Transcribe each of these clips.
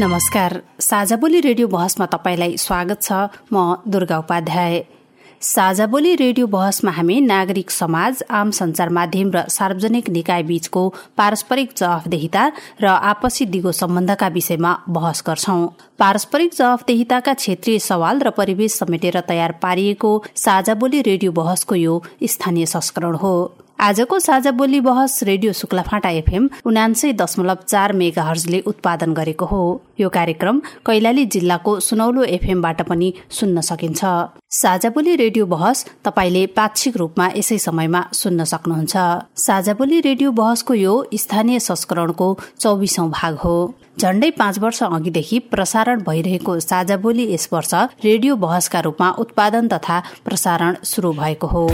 नमस्कार। साझा बोली रेडियो बहसमा तपाईँलाई स्वागत छ। म दुर्गा उपाध्याय। साझा बोली रेडियो बहसमा हामी नागरिक समाज आम संचार माध्यम र सार्वजनिक निकाय बीचको पारस्परिक जवाफदेहिता र आपसी दिगो सम्बन्धका विषयमा बहस गर्छौं। पारस्परिक जवाफदेहिताका क्षेत्रीय सवाल र परिवेश समेटेर तयार पारिएको साझा बोली रेडियो बहसको यो स्थानीय संस्करण हो। आजको साझा बोली बहस रेडियो शुक्लाफाटा एफएम उनान्सय दशमलव चार मेगा हर्जले उत्पादन गरेको हो। यो कार्यक्रम कैलाली जिल्लाको सुनौलो एफएमबाट पनि सुन्न सकिन्छ। साझा बोली रेडियो बहस तपाईँले पाक्षिक रूपमा यसै समयमा सुन्न सक्नुहुन्छ। साझा बोली रेडियो बहसको यो स्थानीय संस्करणको चौबिसौं भाग हो। झण्डै पाँच वर्ष अघिदेखि प्रसारण भइरहेको साझा बोली यस वर्ष रेडियो बहसका रूपमा उत्पादन तथा प्रसारण शुरू भएको हो।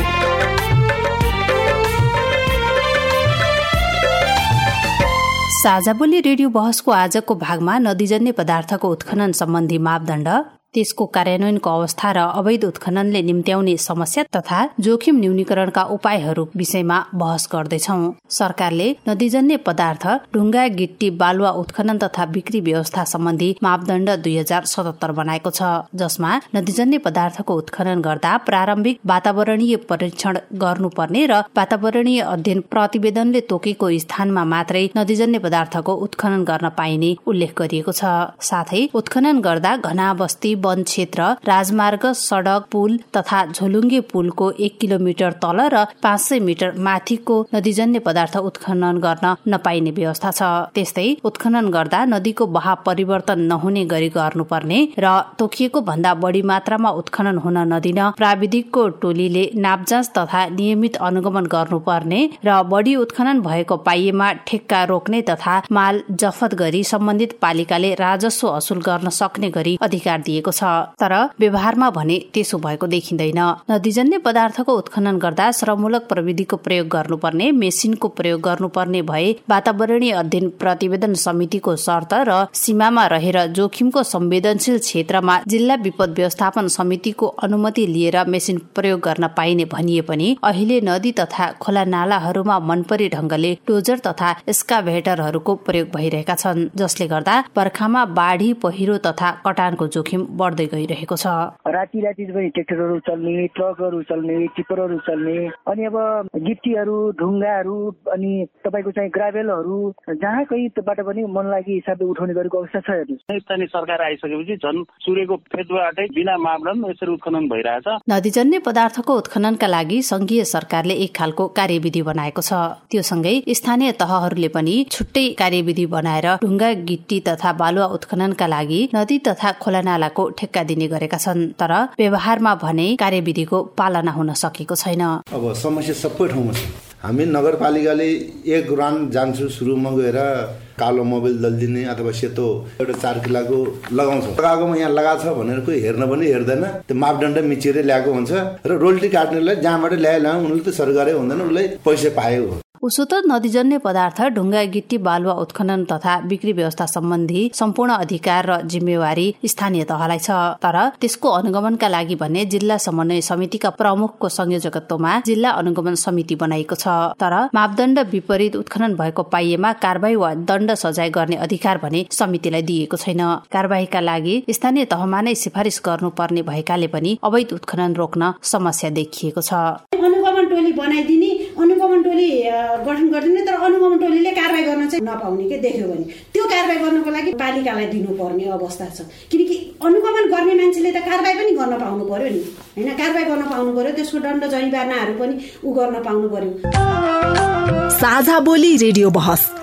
साझा बोली रेडियो बहसको आजको भागमा नदीजन्य पदार्थको उत्खनन सम्बन्धी मापदण्ड त्यसको कार्यान्वयनको अवस्था र अवैध उत्खननले निम्त्याउने समस्या तथा जोखिम न्यूनीकरणका उपायहरू विषयमा बहस गर्दैछौ। सरकारले नदीजन्य पदार्थ ढुङ्गा गिट्टी बालुवा उत्खनन तथा बिक्री व्यवस्था सम्बन्धी मापदण्ड दुई हजार सतहत्तर बनाएको छ जसमा नदीजन्य पदार्थको उत्खनन गर्दा प्रारम्भिक वातावरणीय परीक्षण गर्नुपर्ने र वातावरणीय अध्ययन प्रतिवेदनले तोकेको स्थानमा मात्रै नदीजन्य पदार्थको उत्खनन गर्न पाइने उल्लेख गरिएको छ। साथै उत्खनन गर्दा घना बस्ती वन क्षेत्र राजमार्ग सड़क पुल तथा झोलुङ्गे पुलको एक किलोमिटर तल र पाँच सय मिटर माथिको नदीजन्य पदार्थ उत्खनन गर्न नपाइने व्यवस्था छ। त्यस्तै उत्खनन गर्दा नदीको बहाव परिवर्तन नहुने गरी गर्नुपर्ने र तोकिएको भन्दा बढी मात्रामा उत्खनन हुन नदिन प्राविधिकको टोलीले नापजाँच तथा नियमित अनुगमन गर्नुपर्ने र बढी उत्खनन भएको पाइएमा ठेक्का रोक्ने तथा माल जफत गरी सम्बन्धित पालिकाले राजस्व असुल गर्न सक्ने गरी अधिकार दिएको छ तर व्यवहारमा भने त्यसो भएको देखिँदैन। नदीजन्य पदार्थको उत्खनन गर्दा श्रममूलक प्रविधिको प्रयोग गर्नुपर्ने मेसिनको प्रयोग गर्नुपर्ने भए वातावरणीय अध्ययन प्रतिवेदन समितिको शर्त र सीमामा रहेर जोखिमको संवेदनशील क्षेत्रमा जिल्ला विपद व्यवस्थापन समितिको अनुमति लिएर मेसिन प्रयोग गर्न पाइने भनिए पनि अहिले नदी तथा खोला नालाहरूमा मनपरी ढंगले डोजर तथा एस्काभेटरहरूको प्रयोग भइरहेका छन् जसले गर्दा बर्खामा बाढी पहिरो तथा कटानको जोखिम बढ्दै गइरहेको छ। राति राति पनि ट्रेक्टरहरू चल्ने ट्रकहरू चल्ने टिप्परहरू चल्ने अनि अब गिट्टीहरू ढुङ्गाहरू अनि तपाईँको चाहिँ ग्राभेलहरू जहाँ कहीँबाट पनि मन लागि हिसाबले उठाउने गरेको अवस्था छ स्थानीय सरकार आइसकेपछि झन् सूर्यको फेदबाटै बिना मापदण्ड यसरी उत्खनन भइरहेछ। नदीजन्य पदार्थको उत्खननका लागि संघीय सरकारले एक खालको कार्यविधि बनाएको छ। त्यो सँगै स्थानीय तहहरूले पनि छुट्टै कार्यविधि बनाएर ढुङ्गा गिट्टी तथा बालुवा उत्खननका लागि नदी तथा खोला नालाको ठेक्का दिने गरेका छन् तर व्यवहारमा भने कार्यविधिको पालना हुन सकेको छैन। अब समस्या सबै ठाउँमा छ। हामी नगरपालिकाले एक राउन्ड जान्छु सुरुमा गएर कालो मोबाइल दलिदिने अथवा सेतो एउटा चार किलाको लगाउँछ। लगाएकोमा यहाँ लगाएको छ भनेर कोही हेर्न पनि हेर्दैन। त्यो मापदण्ड मिचेरै ल्याएको हुन्छ र रोल्टी काट्नेलाई जहाँबाट ल्यायो उनले त सरकारै हुँदैन उसलाई पैसा हो उसो त नदीजन्य पदार्थ ढुङ्गा गिट्टी बालुवा उत्खनन तथा बिक्री व्यवस्था सम्बन्धी सम्पूर्ण अधिकार र जिम्मेवारी स्थानीय तहलाई छ। तर त्यसको अनुगमनका लागि भने जिल्ला समन्वय समितिका प्रमुखको संयोजकत्वमा जिल्ला अनुगमन समिति बनाइएको छ। तर मापदण्ड विपरीत उत्खनन भएको पाइएमा कारवाही वा दण्ड सजाय गर्ने अधिकार भने समितिलाई दिएको छैन। कारवाहीका लागि स्थानीय तहमा नै सिफारिस गर्नुपर्ने भएकाले पनि अवैध उत्खनन रोक्न समस्या देखिएको छ। टोली बनाइदिने अनुगमन टोली गठन गरिदिने तर अनुगमन टोलीले कारवाही गर्न चाहिँ नपाउने के देख्यो भने। त्यो कारवाही गर्नको लागि पालिकालाई दिनुपर्ने अवस्था छ। किनकि अनुगमन गर्ने मान्छेले त कारवाही पनि गर्न पाउनु पर्यो नि। होइन कारवाही गर्न पाउनु पर्यो त्यसको दण्ड जरिवानाहरू पनि ऊ गर्न पाउनु पर्यो। साझा बोली रेडियो बहस।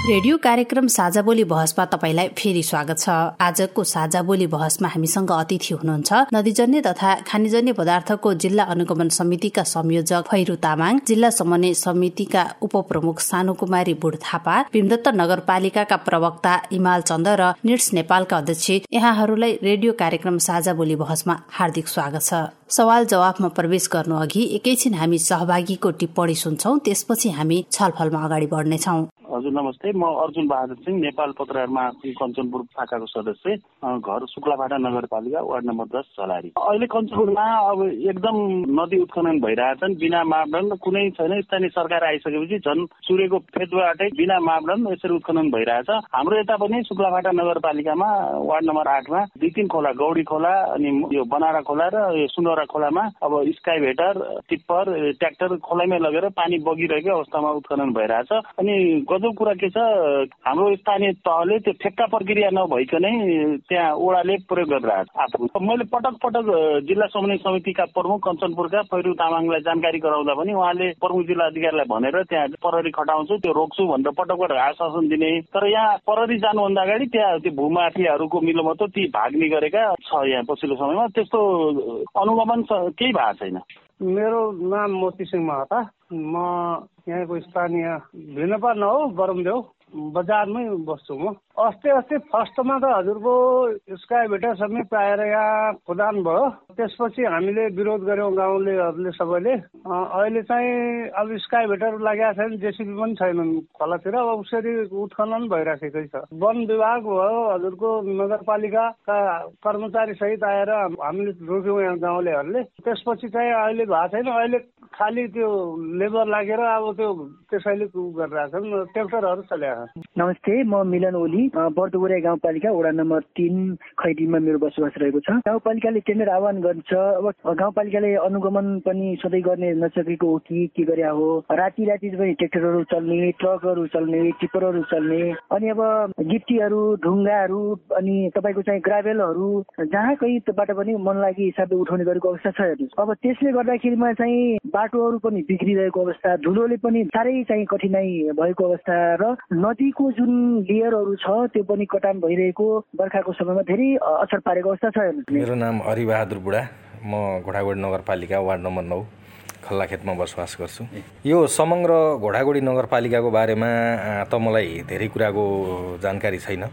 रेडियो कार्यक्रम साझा बोली बहसमा तपाईँलाई फेरि स्वागत छ। आजको साझा बोली बहसमा हामीसँग अतिथि हुनुहुन्छ नदीजन्य तथा खानेजन्य पदार्थको जिल्ला अनुगमन समितिका संयोजक फैरू तामाङ जिल्ला समन्वय समितिका उपप्रमुख सानु कुमारी बुढ थापा भीमदत्त नगरपालिकाका प्रवक्ता इमाल चन्द र निट्स नेपालका अध्यक्ष। यहाँहरूलाई रेडियो कार्यक्रम साझा बोली बहसमा हार्दिक स्वागत छ। सवाल जवाफमा प्रवेश गर्नु अघि एकैछिन हामी सहभागीको टिप्पणी सुन्छौं त्यसपछि हामी छलफलमा अगाडि बढ्नेछौँ। हजुर नमस्ते। म अर्जुन बहादुर सिंह नेपाल पत्रकार कञ्चनपुर शाखाको सदस्य घर शुक्लाभाटा नगरपालिका वार्ड नम्बर दस झलारी। अहिले कञ्चनपुरमा अब एकदम नदी उत्खनन भइरहेछन् बिना मापदण्ड कुनै छैन। स्थानीय सरकार आइसकेपछि झन् सूर्यको फेदबाटै बिना मापदण्ड यसरी उत्खनन भइरहेछ। हाम्रो यता पनि शुक्लाभाटा नगरपालिकामा वार्ड नम्बर आठमा दुई तिन खोला गौडी खोला अनि यो बनारा खोला र यो सुनौरा खोलामा अब स्काई भेटर टिप्पर ट्र्याक्टर खोलामै लगेर पानी बगिरहेको अवस्थामा उत्खनन भइरहेछ। अनि गजब कुरा के छ हाम्रो स्थानीय तहले त्यो ठेक्का प्रक्रिया नभइकनै त्यहाँ ओडाले प्रयोग गरिरहेको आफू। मैले पटक पटक जिल्ला समन्वय समितिका प्रमुख कञ्चनपुरका फैरू तामाङलाई जानकारी गराउँदा पनि उहाँले प्रमुख जिल्ला अधिकारीलाई भनेर त्यहाँ प्रहरी खटाउँछु त्यो रोक्छु भनेर पटक पटक आश्वासन दिने। तर यहाँ प्रहरी जानुभन्दा अगाडि त्यहाँ त्यो भूमाफियाहरूको मिलोमतो ती भाग्ने गरेका छ यहाँ पछिल्लो समयमा। त्यस्तो अनुगमन केही भएको छैन। मेरो नाम मोती सिंह महता। म यहाँको स्थानीय भिन्नपा नहो बरमदेऊ बजारमै बस्छु म। अस्ति अस्ति फर्स्टमा त हजुरको स्काई भेटर समेत पाएर यहाँ खुदान भयो। त्यसपछि हामीले विरोध गऱ्यौँ गाउँलेहरूले सबैले। अहिले चाहिँ अब स्काई भेटर लागेको छैन जेसिबी पनि छैनन् खोलातिर। अब उसरी उत्खनन भइराखेकै छ। वन विभाग भयो हजुरको नगरपालिकाका कर्मचारी सहित आएर हामीले रोक्यौँ यहाँ गाउँलेहरूले। त्यसपछि चाहिँ अहिले भएको छैन। अहिले खालि त्यो लेबर लागेर अब त्यो त्यसैले गरिरहेछन्। ट्र्याक्टरहरू चलिरहेको नमस्ते म मिलन ओली बर्दुगुरा गाउँपालिका वडा नम्बर तिन खैटिनमा मेरो बसोबास रहेको छ। गाउँपालिकाले टेन्डर आह्वान गर्छ अब गाउँपालिकाले अनुगमन पनि सधैँ गर्ने नसकेको हो कि के गरे हो? राति राति पनि ट्र्याक्टरहरू चल्ने ट्रकहरू चल्ने टिप्परहरू चल्ने अनि अब गिट्टीहरू ढुङ्गाहरू अनि तपाईँको चाहिँ ग्राभेलहरू जहाँ कहीँबाट पनि मन लागि हिसाबले उठाउने गरेको अवस्था छ हेर्नुहोस्। अब त्यसले गर्दाखेरिमा चाहिँ बाटोहरू पनि बिग्रिरहेको अवस्था धुलोले पनि साह्रै चाहिँ कठिनाई भएको अवस्था र नदीको जुन लेयरहरू छ त्यो पनि कटान भइरहेको बर्खाको समयमा धेरै असर पारेको अवस्था छ मेरो नाम हरिबहादुर बुढा। म घोडागोडी नगरपालिका वार्ड नम्बर नौ खल्लाखेतमा बसोबास गर्छु। यो समग्र घोडागोडी नगरपालिकाको बारेमा त मलाई धेरै कुराको जानकारी छैन।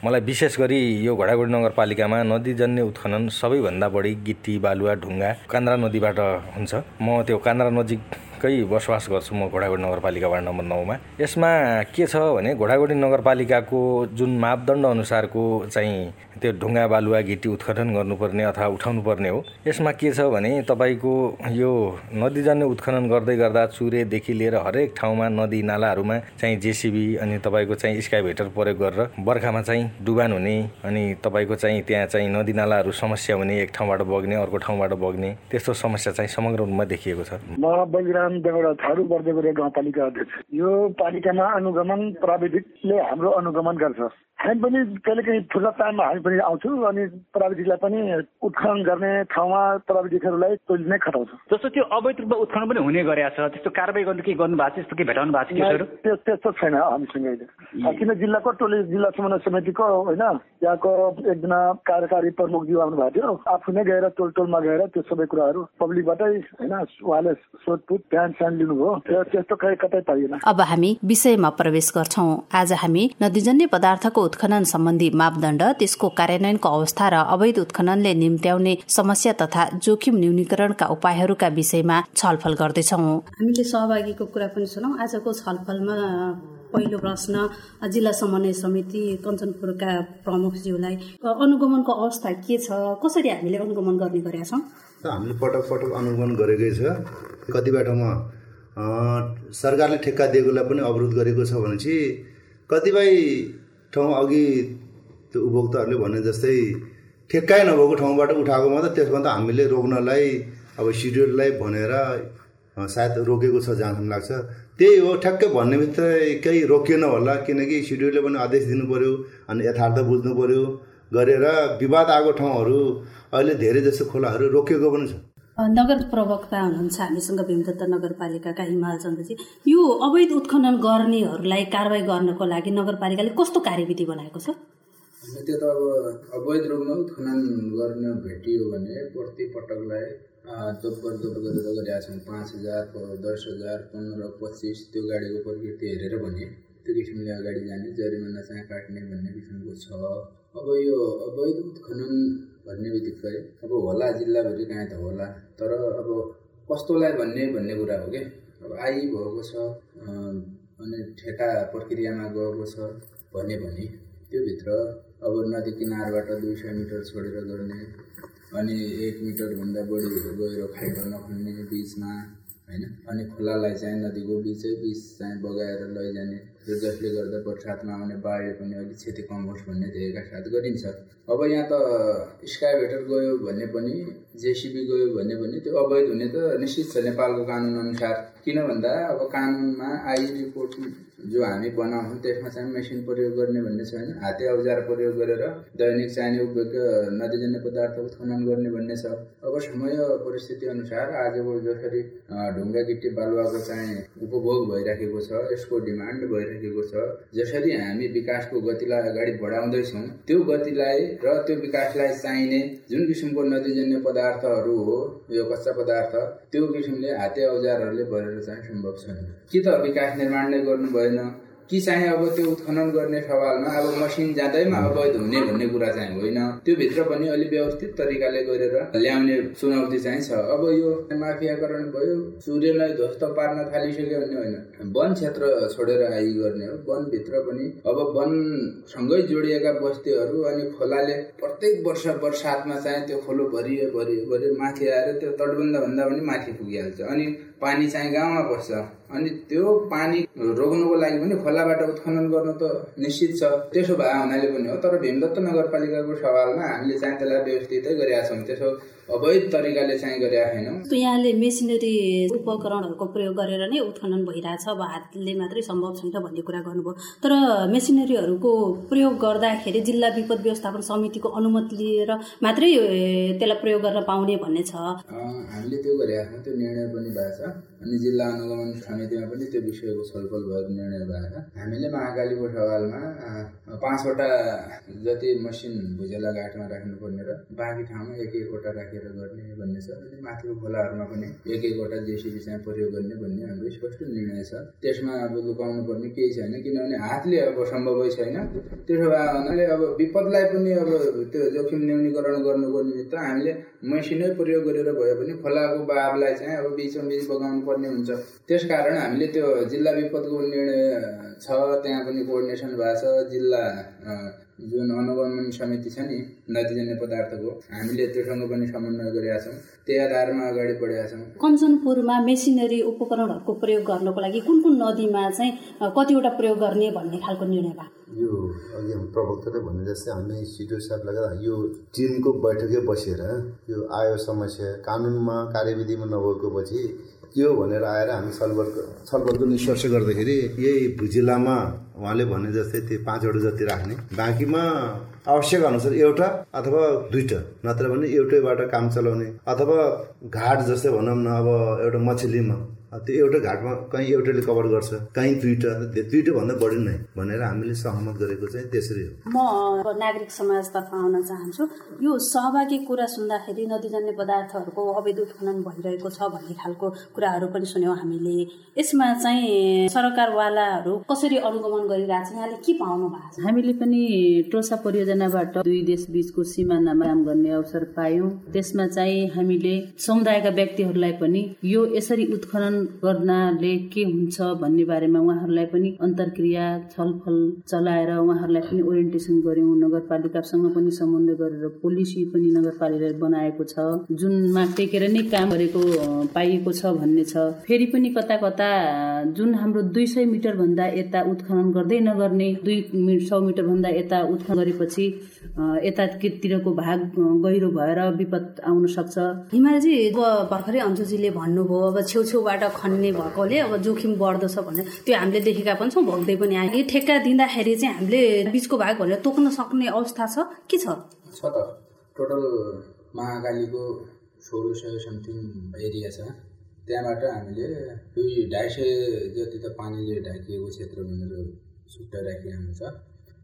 मलाई विशेष गरी यो घोडागोडी नगरपालिकामा नदीजन्य उत्खनन सबैभन्दा बढी गिट्टी बालुवा ढुङ्गा कान्द्रा नदीबाट हुन्छ। म त्यो कान्द्रा नजिकै बसोबास गर्छु म घोडागोडी नगरपालिका वार्ड नम्बर नौमा। यसमा के छ भने घोडागोडी नगरपालिकाको जुन मापदण्ड अनुसारको चाहिँ त्यो ढुङ्गा बालुवा गिटी उत्खनन गर्नुपर्ने अथवा उठाउनु पर्ने हो। यसमा के छ भने तपाईँको यो नदीजन्य उत्खनन गर्दै गर्दा चुरेदेखि लिएर हरेक ठाउँमा नदी नालाहरूमा चाहिँ जेसिबी अनि तपाईँको चाहिँ स्काइभेटर प्रयोग गरेर बर्खामा चाहिँ डुबान हुने अनि तपाईँको चाहिँ त्यहाँ चाहिँ नदी नालाहरू समस्या हुने एक ठाउँबाट बग्ने अर्को ठाउँबाट बग्ने त्यस्तो समस्या चाहिँ समग्र रूपमा देखिएको छ। म बलिराम देवडा थारू गाउँपालिका अध्यक्ष। यो पालिकामा अनुगमन प्राविधिकले हाम्रो अनुगमन गर्छ। हामी पनि कहिले काहीँ फुर्सद टाइममा हामी पनि आउँछौँ अनि प्राविधिकलाई पनि उत्खनन गर्ने ठाउँमा प्राविधिकहरूलाई टोइलेट नै खटाउँछौँ। जस्तो त्यो अवैध रूपमा उत्खनन पनि हुने गरेको छ त्यस्तो कारवाही गर्नु के गर्नु भएको छ त्यस्तो के भेटाउनु भएको छ केसहरू? त्यो त्यस्तो छैन हामीसँग अहिले। किन जिल्लाको टोली जिल्ला समन्वय समितिको होइन त्यहाँको एकजना कार्यकारी प्रमुखज्यू आउनु भएको थियो आफू नै गएर टोल टोलमा गएर त्यो सबै कुराहरू पब्लिकबाटै होइन उहाँले सोधपुछ ध्यान स्यान लिनुभयो त्यस्तो कहीँ कतै पाइएन। अब हामी विषयमा प्रवेश गर्छौँ। आज हामी नदीजन्य पदार्थको उत्खनन सम्बन्धी मापदण्ड त्यसको कार्यान्वयनको अवस्था र अवैध उत्खननले निम्त्याउने समस्या तथा जोखिम न्यूनीकरणका उपायहरूका विषयमा छलफल गर्दैछौ। हामीले सहभागीको कुरा पनि सुनौ। आजको छलफलमा पहिलो प्रश्न जिल्ला समन्वय समिति कञ्चनपुरका प्रमुखज्यूलाई अनुगमनको अवस्था के छ? कसरी हामीले अनुगमन गर्ने गरेका छौँ? हामीले पटक पटक अनुगमन गरेकै छ। कतिपय ठाउँमा सरकारले ठेक्का दिएकोलाई पनि अवरोध गरेको छ भनेपछि कतिपय ठाउँ अघि त्यो उपभोक्ताहरूले भने जस्तै ठेक्कै नभएको ठाउँबाट उठाएको मात्रै त हामीले रोक्नलाई अब सिडिओलाई भनेर सायद रोकेको छ जहाँसम्म लाग्छ। त्यही हो ठ्याक्कै भन्ने बित्तिकै रोकिएन होला किनकि सिडिओले पनि आदेश दिनु पऱ्यो अनि यथार्थ बुझ्नु पऱ्यो गरेर विवाद आएको ठाउँहरू अहिले धेरै जस्तो खोलाहरू रोकिएको पनि छ। नगर प्रवक्ता हुनुहुन्छ हामीसँग भीमदत्त नगरपालिकाका हिमाल चन्द्रजी। यो अवैध उत्खनन गर्नेहरूलाई कारवाही गर्नको लागि नगरपालिकाले कस्तो कार्यविधि बनाएको छ? त्यो त अब अवैध रूपमा उत्खनन गर्न भेटियो भने प्रति पटकलाई जोपर जोप गरेर गरिरहेका छौँ पाँच हजार दस हजार पन्ध्र पच्चिस त्यो गाडीको प्रकृति हेरेर भने त्यो किसिमले अगाडि जाने जरिमाना चाहिँ काट्ने भन्ने किसिमको छ। अब यो अवैध उत्खनन भन्ने बित्तिकै अब होला जिल्लाभरि कहाँ त होला। तर अब कस्तोलाई भन्ने भन्ने कुरा हो कि अब आइभएको छ अनि ठेका प्रक्रियामा गएको छ भने भने त्योभित्र अब नदी किनारबाट दुई सय मिटर छोडेर गर्ने अनि एक मिटरभन्दा बढी गएर खाइरो नखन्ने बिचमा होइन? अनि खोलालाई चाहिँ नदीको बिचै बिच चाहिँ बगाएर लैजाने। र जसले गर्दा बर्सातमा आउने बाढले पनि अलिक क्षति कम होस् भन्ने ध्येयका साथ गरिन्छ। अब यहाँ त स्काइभेटर गयो भने पनि जेसिबी गयो भने पनि त्यो अवैध हुने त निश्चित छ नेपालको कानुन अनुसार। किन भन्दा अब कानुनमा आई रिपोर्ट जो हामी बनाउँछौँ त्यसमा चाहिँ मेसिन प्रयोग गर्ने भन्ने छैन। हाते औजार प्रयोग गरेर दैनिक चाहिने उपयोग नदीजन्य पदार्थ उत्खनन गर्ने भन्ने छ। अब समय परिस्थिति अनुसार आजको जसरी ढुङ्गा गिटी बालुवाको चाहिँ उपभोग भइराखेको छ यसको डिमान्ड भइराखेको छ जसरी हामी विकासको गतिलाई अगाडि बढाउँदैछौँ त्यो गतिलाई र त्यो विकासलाई चाहिने जुन किसिमको नदीजन्य पदार्थहरू हो यो कच्चा पदार्थ त्यो किसिमले हाते औजारहरूले भरेर चाहिँ सम्भव छैन। कि त विकास निर्माण नै गर्नु भएन कि चाहिँ अब त्यो उत्खनन गर्ने सवालमा अब मसिन जाँदैमा अवैध हुने भन्ने कुरा चाहिँ होइन। त्यो भित्र पनि अलिक व्यवस्थित तरिकाले गरेर ल्याउने चुनौती चाहिँ छ। अब यो माफियाकरण भयो सूर्यलाई ध्वस्त पार्न थालिसक्यो भन्ने होइन। वन क्षेत्र छोडेर आइ गर्ने हो। वनभित्र पनि अब वनसँगै जोडिएका बस्तीहरू अनि खोलाले प्रत्येक वर्ष बर्सातमा चाहिँ त्यो खोलो भरियो भरियो भरियो माथि आएर त्यो तटबन्ध भन्दा पनि माथि पुगिहाल्छ। अनि पानी चाहिँ गाउँमा बस्छ। अनि त्यो पानी रोक्नुको लागि पनि खोलाबाट उत्खनन गर्नु त निश्चित छ। त्यसो भए हुनाले पनि हो तर भीमदत्त नगरपालिकाको सवालमा हामीले चाहिँ त्यसलाई व्यवस्थितै गरेका छौँ। त्यसो अवैध तरिकाले चाहिँ गरेका छैनौँ यहाँले मेसिनरी उपकरणहरूको प्रयोग गरेर नै उत्खनन भइरहेछ अब हातले मात्रै सम्भव छैन भन्ने कुरा गर्नुभयो। तर मेसिनरीहरूको प्रयोग गर्दाखेरि जिल्ला विपद व्यवस्थापन समितिको अनुमति लिएर मात्रै त्यसलाई प्रयोग गर्न पाउने भन्ने छ। हामीले त्यो गरेका छौँ त्यो निर्णय पनि भएको छ। अनि जिल्ला अनुगमन समितिमा पनि त्यो विषयको छलफल भएको निर्णय भएर हामीले महाकालीको सवालमा पाँचवटा जति मसिन भुजेला घाटमा राख्नुपर्ने र बाँकी ठाउँमा एक एकवटा राखेर गर्ने भन्ने छ अनि माथिको खोलाहरूमा पनि एक एकवटा जेसिबी चाहिँ प्रयोग गर्ने भन्ने हाम्रो स्पष्ट निर्णय छ। त्यसमा अब लुकाउनु पर्ने केही छैन किनभने हातले अब सम्भवै छैन। त्यसो भए हुनाले अब विपदलाई पनि अब त्यो जोखिम न्यूनीकरण गर्नुको निमित्त हामीले मसिनै प्रयोग गरेर भए पनि खोलाको बाबलाई चाहिँ अब बिचमा बिच बगाउनु पर्ने हुन्छ। त्यस कारण हामीले त्यो जिल्ला विपदको निर्णय छ त्यहाँ पनि कोअर्डिनेसन भएको छ जिल्ला जुन अनुगमन समिति छ नि नदीजन्य पदार्थको हामीले त्योसँग पनि समन्वय गरेका छौँ त्यही आधारमा अगाडि बढेका छौँ कञ्चनपुरमा मेसिनरी उपकरणहरूको प्रयोग गर्नको लागि कुन कुन नदीमा चाहिँ कतिवटा प्रयोग गर्ने भन्ने खालको निर्णय भयो यो अघि प्रवक्ताले भने जस्तै हामी सिडिओ साहब लगाएर यो टिमको बैठकै बसेर यो आयो समस्या कानुनमा कार्यविधिमा नभएको पछि हो भनेर आएर हामी छलफल छलफलको निष्कर्ष गर्दाखेरि यही जिल्लामा उहाँले भने जस्तै त्यो पाँचवटा जति राख्ने बाँकीमा आवश्यक अनुसार एउटा अथवा दुईवटा नत्र भने एउटैबाट काम चलाउने अथवा घाट जस्तै भनौँ न अब एउटा मछलीमा। त्यो एउटा घाटमा कहीँ एउटाले कभर गर्छ कहीँ दुईवटा दुईवटा भन्दा बढी नै भनेर हामीले सहमत गरेको चाहिँ त्यसरी हो। म नागरिक समाजतर्फ आउन चाहन्छु यो सहभागी कुरा सुन्दाखेरि नदीजन्य पदार्थहरूको अवैध उत्खनन भइरहेको छ भन्ने खालको कुराहरू पनि सुन्यौँ हामीले। यसमा चाहिँ सरकारवालाहरू कसरी अनुगमन गरिरहेको छ यहाँले के पाउनु भएको छ? हामीले पनि टोसा परियोजनाबाट दुई देश बीचको सिमानामा काम गर्ने अवसर पायौँ। त्यसमा चाहिँ हामीले समुदायका व्यक्तिहरूलाई पनि यो यसरी उत्खनन गर्नाले के हुन्छ भन्ने बारेमा उहाँहरूलाई पनि अन्तर्क्रिया छलफल चलाएर उहाँहरूलाई पनि ओरिएन्टेसन गर्यौँ नगरपालिकासँग पनि समन्वय गरेर पोलिसी पनि नगरपालिकाले बनाएको छ। जुनमा टेकेर नै काम गरेको पाइएको छ भन्ने छ। फेरि पनि कता कता जुन हाम्रो दुई सय मिटरभन्दा यता उत्खनन गर्दै नगर्ने दुई सौ मिटरभन्दा यता उत्खनन गरेपछि यतातिरको भाग गहिरो भएर विपद आउन सक्छ। हिमालजी अब भर्खरै अन्जुजीले भन्नुभयो अब छेउछेउबाट खन्ने भएकोले अब जोखिम बढ्दो छ भने त्यो हामीले देखेका पनि छौँ भोग्दै पनि आयो यो ठेक्का दिँदाखेरि चाहिँ हामीले बिचको भाग भनेर तोक्न सक्ने अवस्था छ के छ? छ त। टोटल महाकालीको सोह्र सय समथिङ एरिया छ। त्यहाँबाट हामीले दुई ढाई सय जति त पानीले ढाकिएको क्षेत्र भनेर छुट्टा राखिएको हुन्छ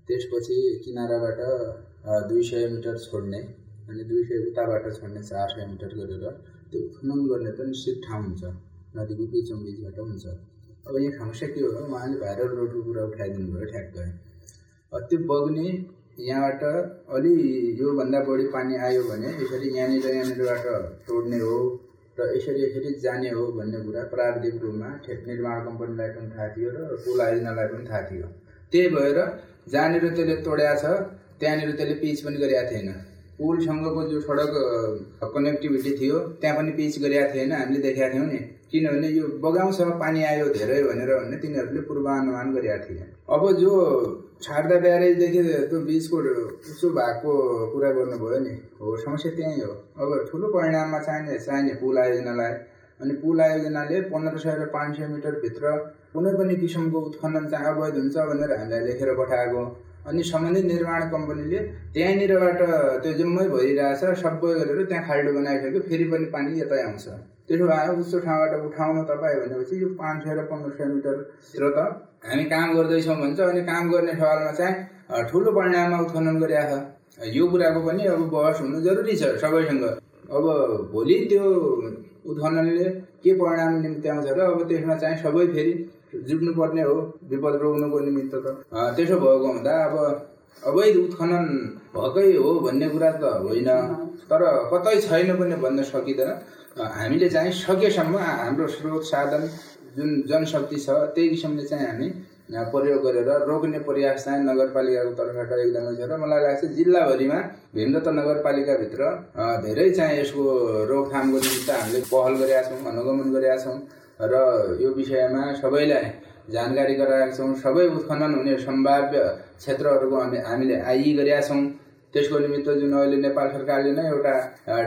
त्यसपछि किनाराबाट दुई सय मिटर छोड्ने अनि दुई सय उताबाट छोड्ने चार सय मिटर गरेर त्यो खनन गर्ने त निश्चित ठाउँ हुन्छ। नदीको बिचौँ बिचबाट हुन्छ। अब यहाँ समस्या के हो उहाँले भाइरल रोडको कुरा उठाइदिनु भयो ठ्याक्क। त्यो बग्ने यहाँबाट अलि योभन्दा बढी पानी आयो भने यसरी यहाँनिर यहाँनिरबाट तोड्ने हो र यसरी यसरी जाने हो भन्ने कुरा प्राविधिक रूपमा ठेक निर्माण कम्पनीलाई पनि थाहा थियो र पुल आयोजनालाई पनि थाहा थियो। त्यही भएर जहाँनिर त्यसले तोड्या छ त्यहाँनिर त्यसले पिच पनि गरेका थिएन। पुलसँगको जो सडक कनेक्टिभिटी थियो त्यहाँ पनि पिच गरेका थिएन। हामीले देखाएको थियौँ नि। किनभने यो बगाउँछ पानी आयो धेरै भनेर भने तिनीहरूले पूर्वानुमान गरेका थिए। अब जो छाड्दा ब्यारेजदेखि त्यो बिचको उसो भएको कुरा गर्नुभयो नि हो समस्या त्यहीँ हो। अब ठुलो परिणाममा चाहिने चाहिने पुल आयोजनालाई अनि पुल आयोजनाले पन्ध्र सय र पाँच सय मिटरभित्र कुनै पनि किसिमको उत्खनन चाहिँ अवैध हुन्छ भनेर हामीलाई लेखेर पठाएको। अनि सम्बन्धित निर्माण कम्पनीले त्यहाँनिरबाट त्यो जम्मै भइरहेछ सबै गरेर त्यहाँ खाल्डो बनाइसक्यो फेरि पनि पानी यतै आउँछ। त्यसो भए उस्तो ठाउँबाट उठाउनु तपाईँ भनेपछि यो पाँच सय र पन्ध्र सय मिटरतिर त हामी काम गर्दैछौँ भन्छ अनि काम गर्ने सवालमा चाहिँ ठुलो परिणाममा उत्खनन गरिरहेको छ। यो कुराको पनि अब बहस हुनु जरुरी छ सबैसँग। अब भोलि त्यो उत्खननले के परिणाम निम्ति आउँछ र अब त्यसमा चाहिँ सबै फेरि जुट्नुपर्ने हो विपद रोक्नुको निमित्त त। त्यसो भएको हुँदा अब अवैध उत्खनन भएकै हो भन्ने कुरा त होइन। तर कतै छैन पनि भन्न सकिँदैन। हामीले चाहिँ सकेसम्म हाम्रो स्रोत साधन जुन जनशक्ति छ त्यही किसिमले चाहिँ हामी प्रयोग गरेर रोक्ने प्रयास चाहिँ नगरपालिकाको तर्फबाट एकदमै छ। र मलाई लाग्छ जिल्लाभरिमा भीमदत्त नगरपालिकाभित्र धेरै चाहिँ यसको रोकथामको निमित्त हामीले पहल गरेका छौँ अनुगमन गरेका छौँ र यो विषयमा सबैलाई जानकारी गराएका छौँ सबै उत्खनन हुने सम्भाव्य क्षेत्रहरूको हामी हामीले आइ गरेका छौँ त्यसको निमित्त जुन अहिले नेपाल सरकारले नै एउटा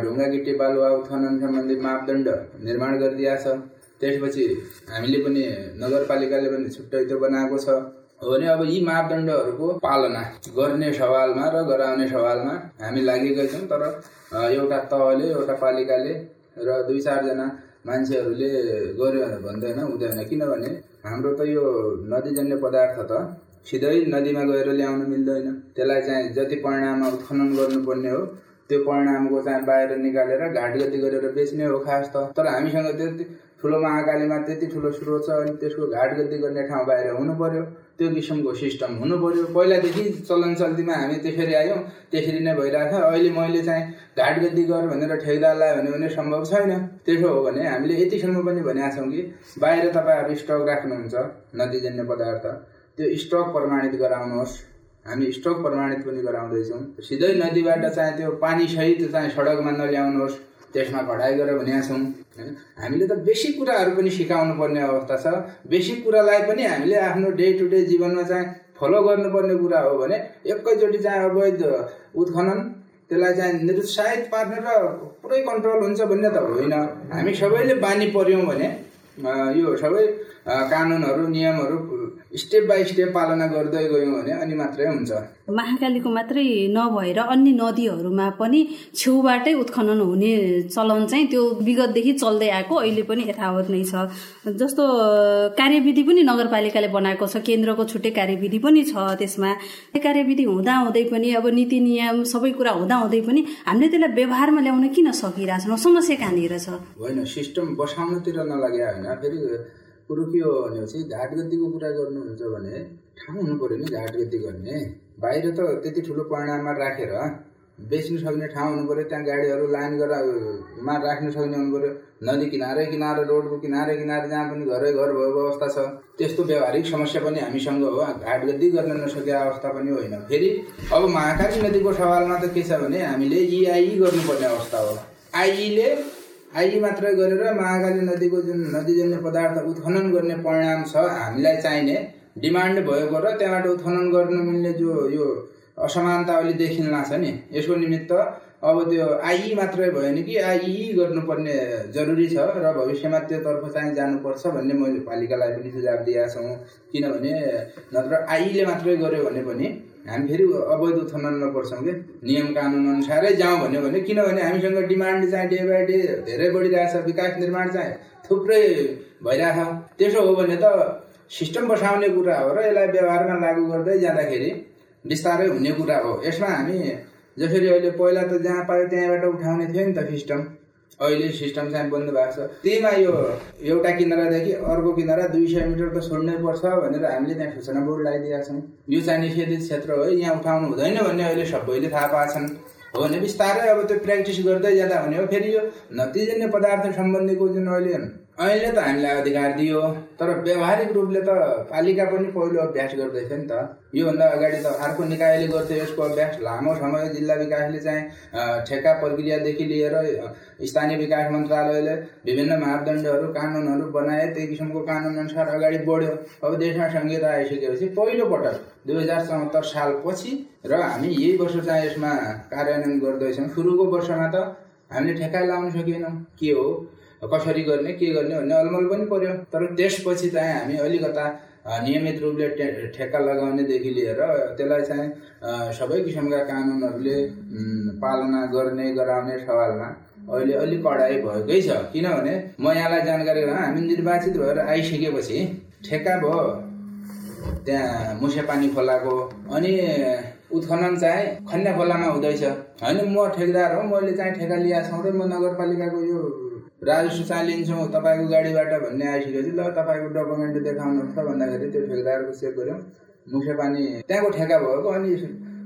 ढुङ्गा गिटी बालुवा उत्खनन सम्बन्धी मापदण्ड निर्माण गरिदिएको छ। त्यसपछि हामीले पनि नगरपालिकाले पनि छुट्टै त्यो बनाएको छ। हो भने अब यी मापदण्डहरूको पालना गर्ने सवालमा र गराउने सवालमा हामी लागेकै छौँ तर एउटा तहले एउटा पालिकाले र दुई चारजना मान्छेहरूले गर्यो भने भन्दैन हुँदैन। किनभने हाम्रो त यो नदीजन्य पदार्थ त सिधै नदीमा गएर ल्याउन मिल्दैन। त्यसलाई चाहिँ जति परिणाममा उत्खनन गर्नुपर्ने हो त्यो परिणामको चाहिँ बाहिर निकालेर घाटगति गरेर बेच्ने हो खास त। तर हामीसँग त्यति ठुलो महाकालीमा त्यति ठुलो स्रोत छ अनि त्यसको घाटगति गर्ने ठाउँ बाहिर हुनु पर्यो त्यो किसिमको सिस्टम हुनु पर्यो पहिलादेखि चलन चल्तीमा हामी त्यसरी आयौँ त्यसरी नै भइरहेको छ। अहिले मैले चाहिँ घाटगति गर भनेर ठेकदारलाई भन्यो भने सम्भव छैन। त्यसो हो भने हामीले यतिसम्म पनि भनेका छौँ कि बाहिर तपाईँहरू स्टक राख्नुहुन्छ नदीजन्य पदार्थ। त्यो स्टक प्रमाणित गराउनुहोस्। हामी स्टक प्रमाणित पनि गराउँदैछौँ। सिधै नदीबाट चाहिँ त्यो पानीसहित चाहिँ सडकमा नल्याउनुहोस्। त्यसमा कडाइ गरेर भनेका छौँ होइन? हामीले त बेसिक कुराहरू पनि सिकाउनु पर्ने अवस्था छ। बेसिक कुरालाई पनि हामीले आफ्नो डे टु डे जीवनमा चाहिँ फलो गर्नुपर्ने कुरा हो भने एकैचोटि चाहिँ अवैध उत्खनन त्यसलाई चाहिँ निरुत्साहित पार्ने र पुरै कन्ट्रोल हुन्छ भन्ने त होइन। हामी सबैले बानी पर्यौँ भने यो सबै कानुनहरू नियमहरू स्टेप बाई स्टेप पालना गर्दै गयौँ भने अनि मात्रै हुन्छ। महाकालीको मात्रै नभएर अन्य नदीहरूमा पनि छेउबाटै उत्खनन हुने चलन चाहिँ त्यो विगतदेखि चल्दै आएको अहिले पनि यथावत नै छ। जस्तो कार्यविधि पनि नगरपालिकाले बनाएको छ केन्द्रको छुट्टै कार्यविधि पनि छ त्यसमा। त्यो कार्यविधि हुँदाहुँदै पनि अब नीति नियम सबै कुरा हुँदाहुँदै पनि हामीले त्यसलाई व्यवहारमा ल्याउन किन सकिरहेछौँ? समस्या कहाँनिर छ? होइन सिस्टम बसाउनतिर नलागे होइन। फेरि कुरो के हो भनेपछि घाटगतिको कुरा गर्नुहुन्छ भने ठाउँ हुनु पऱ्यो नि घाटगति गर्ने। बाहिर त त्यति ठुलो परिणाममा राखेर बेच्नु सक्ने ठाउँ हुनु पऱ्यो त्यहाँ गाडीहरू लाइन गरेरमा राख्नु सक्ने हुनु पऱ्यो। नदी किनारै किनारे रोडको किनारे किनारे जहाँ पनि घरै घर भएको अवस्था छ त्यस्तो व्यावहारिक समस्या पनि हामीसँग हो। घाटगद्दी गर्न नसकेको अवस्था पनि होइन। फेरि अब महाकाली नदीको सवालमा त के छ भने हामीले इआई गर्नुपर्ने अवस्था हो। आइईले आइई मात्रै गरेर महाकाली नदीको जुन नदीजन्य पदार्थ उत्खनन गर्ने परिणाम छ हामीलाई चाहिने डिमान्ड भएको र त्यहाँबाट उत्खनन गर्न मिल्ने जो यो असमानता अहिले देखिन छ नि। यसको निमित्त अब त्यो आइई मात्रै भयो नि कि आइई गर्नुपर्ने जरुरी छ र भविष्यमा त्योतर्फ चाहिँ जानुपर्छ भन्ने मैले पालिकालाई पनि सुझाव दिएका छौँ। किनभने नत्र आइईले मात्रै गर्यो भने पनि हामी फेरि अवैध उत्खननमा पर्छौँ कि? नियम कानुन अनुसारै जाउँ भन्यो भने किनभने हामीसँग डिमान्ड चाहिँ डे बाई डे धेरै बढिरहेछ विकास निर्माण चाहिँ थुप्रै भइरहेछ त्यसो हो भने त सिस्टम बसाउने कुरा हो र यसलाई व्यवहारमा लागू गर्दै जाँदाखेरि बिस्तारै हुने कुरा हो। यसमा हामी जसरी अहिले पहिला त जहाँ पायो त्यहाँबाट उठाउने थियो नि त सिस्टम। अहिले सिस्टम चाहिँ बन्द भएको छ। त्यहीमा यो एउटा किनारादेखि अर्को किनारा दुई सय मिटर त छोड्नै पर्छ भनेर हामीले त्यहाँ सूचना बोर्ड लगाइदिएका छौँ। यो चाहिँ निषेधित क्षेत्र हो यहाँ उठाउनु हुँदैन भन्ने अहिले सबैले थाहा पाएको छन्। हो भने बिस्तारै अब त्यो प्र्याक्टिस गर्दै जाँदा भने हो। फेरि यो नतिजन्य पदार्थ सम्बन्धीको जुन अहिले अहिले त हामीलाई अधिकार दियो तर व्यावहारिक रूपले त पालिका पनि पहिलो अभ्यास गर्दैछ नि त। योभन्दा अगाडि त अर्को निकायले गर्थ्यो यसको अभ्यास लामो समय जिल्ला विकासले चाहिँ ठेक्का प्रक्रियादेखि लिएर स्थानीय विकास मन्त्रालयले विभिन्न मापदण्डहरू कानुनहरू बनाए त्यही किसिमको कानुन अनुसार अगाडि बढ्यो। अब देशमा संहिता आइसकेपछि पहिलो पटक दुई हजार चौहत्तर सालपछि र हामी यही वर्ष चाहिँ यसमा कार्यान्वयन गर्दैछौँ। सुरुको वर्षमा त हामीले ठेक्का लाउन सकेनौँ। के हो? कसरी गर्ने के गर्ने भन्ने अलमल पनि पर्यो। तर त्यसपछि चाहिँ हामी अलिकता नियमित रूपले ठेक्का लगाउनेदेखि लिएर त्यसलाई चाहिँ सबै किसिमका कानुनहरूले पालना गर्ने गराउने सवालमा अहिले अलिक कडाइ भएकै छ। किनभने म यहाँलाई जानकारी गराउँ हामी निर्वाचित भएर आइसकेपछि ठेक्का भयो त्यहाँ मुसेपानी खोलाको अनि उत्खनन चाहिँ खन्या खोलामा हुँदैछ। होइन म ठेकदार हो मैले चाहिँ ठेका लिएको छौँ र म नगरपालिकाको यो राजस्व चाहिँ लिन्छौँ तपाईँको गाडीबाट भन्ने आइसकेपछि ल तपाईँको डकुमेन्ट देखाउनुहोस् त भन्दाखेरि त्यो ठेकेदारको चेक गऱ्यौँ। मुखे पानी त्यहाँको ठेका भएको अनि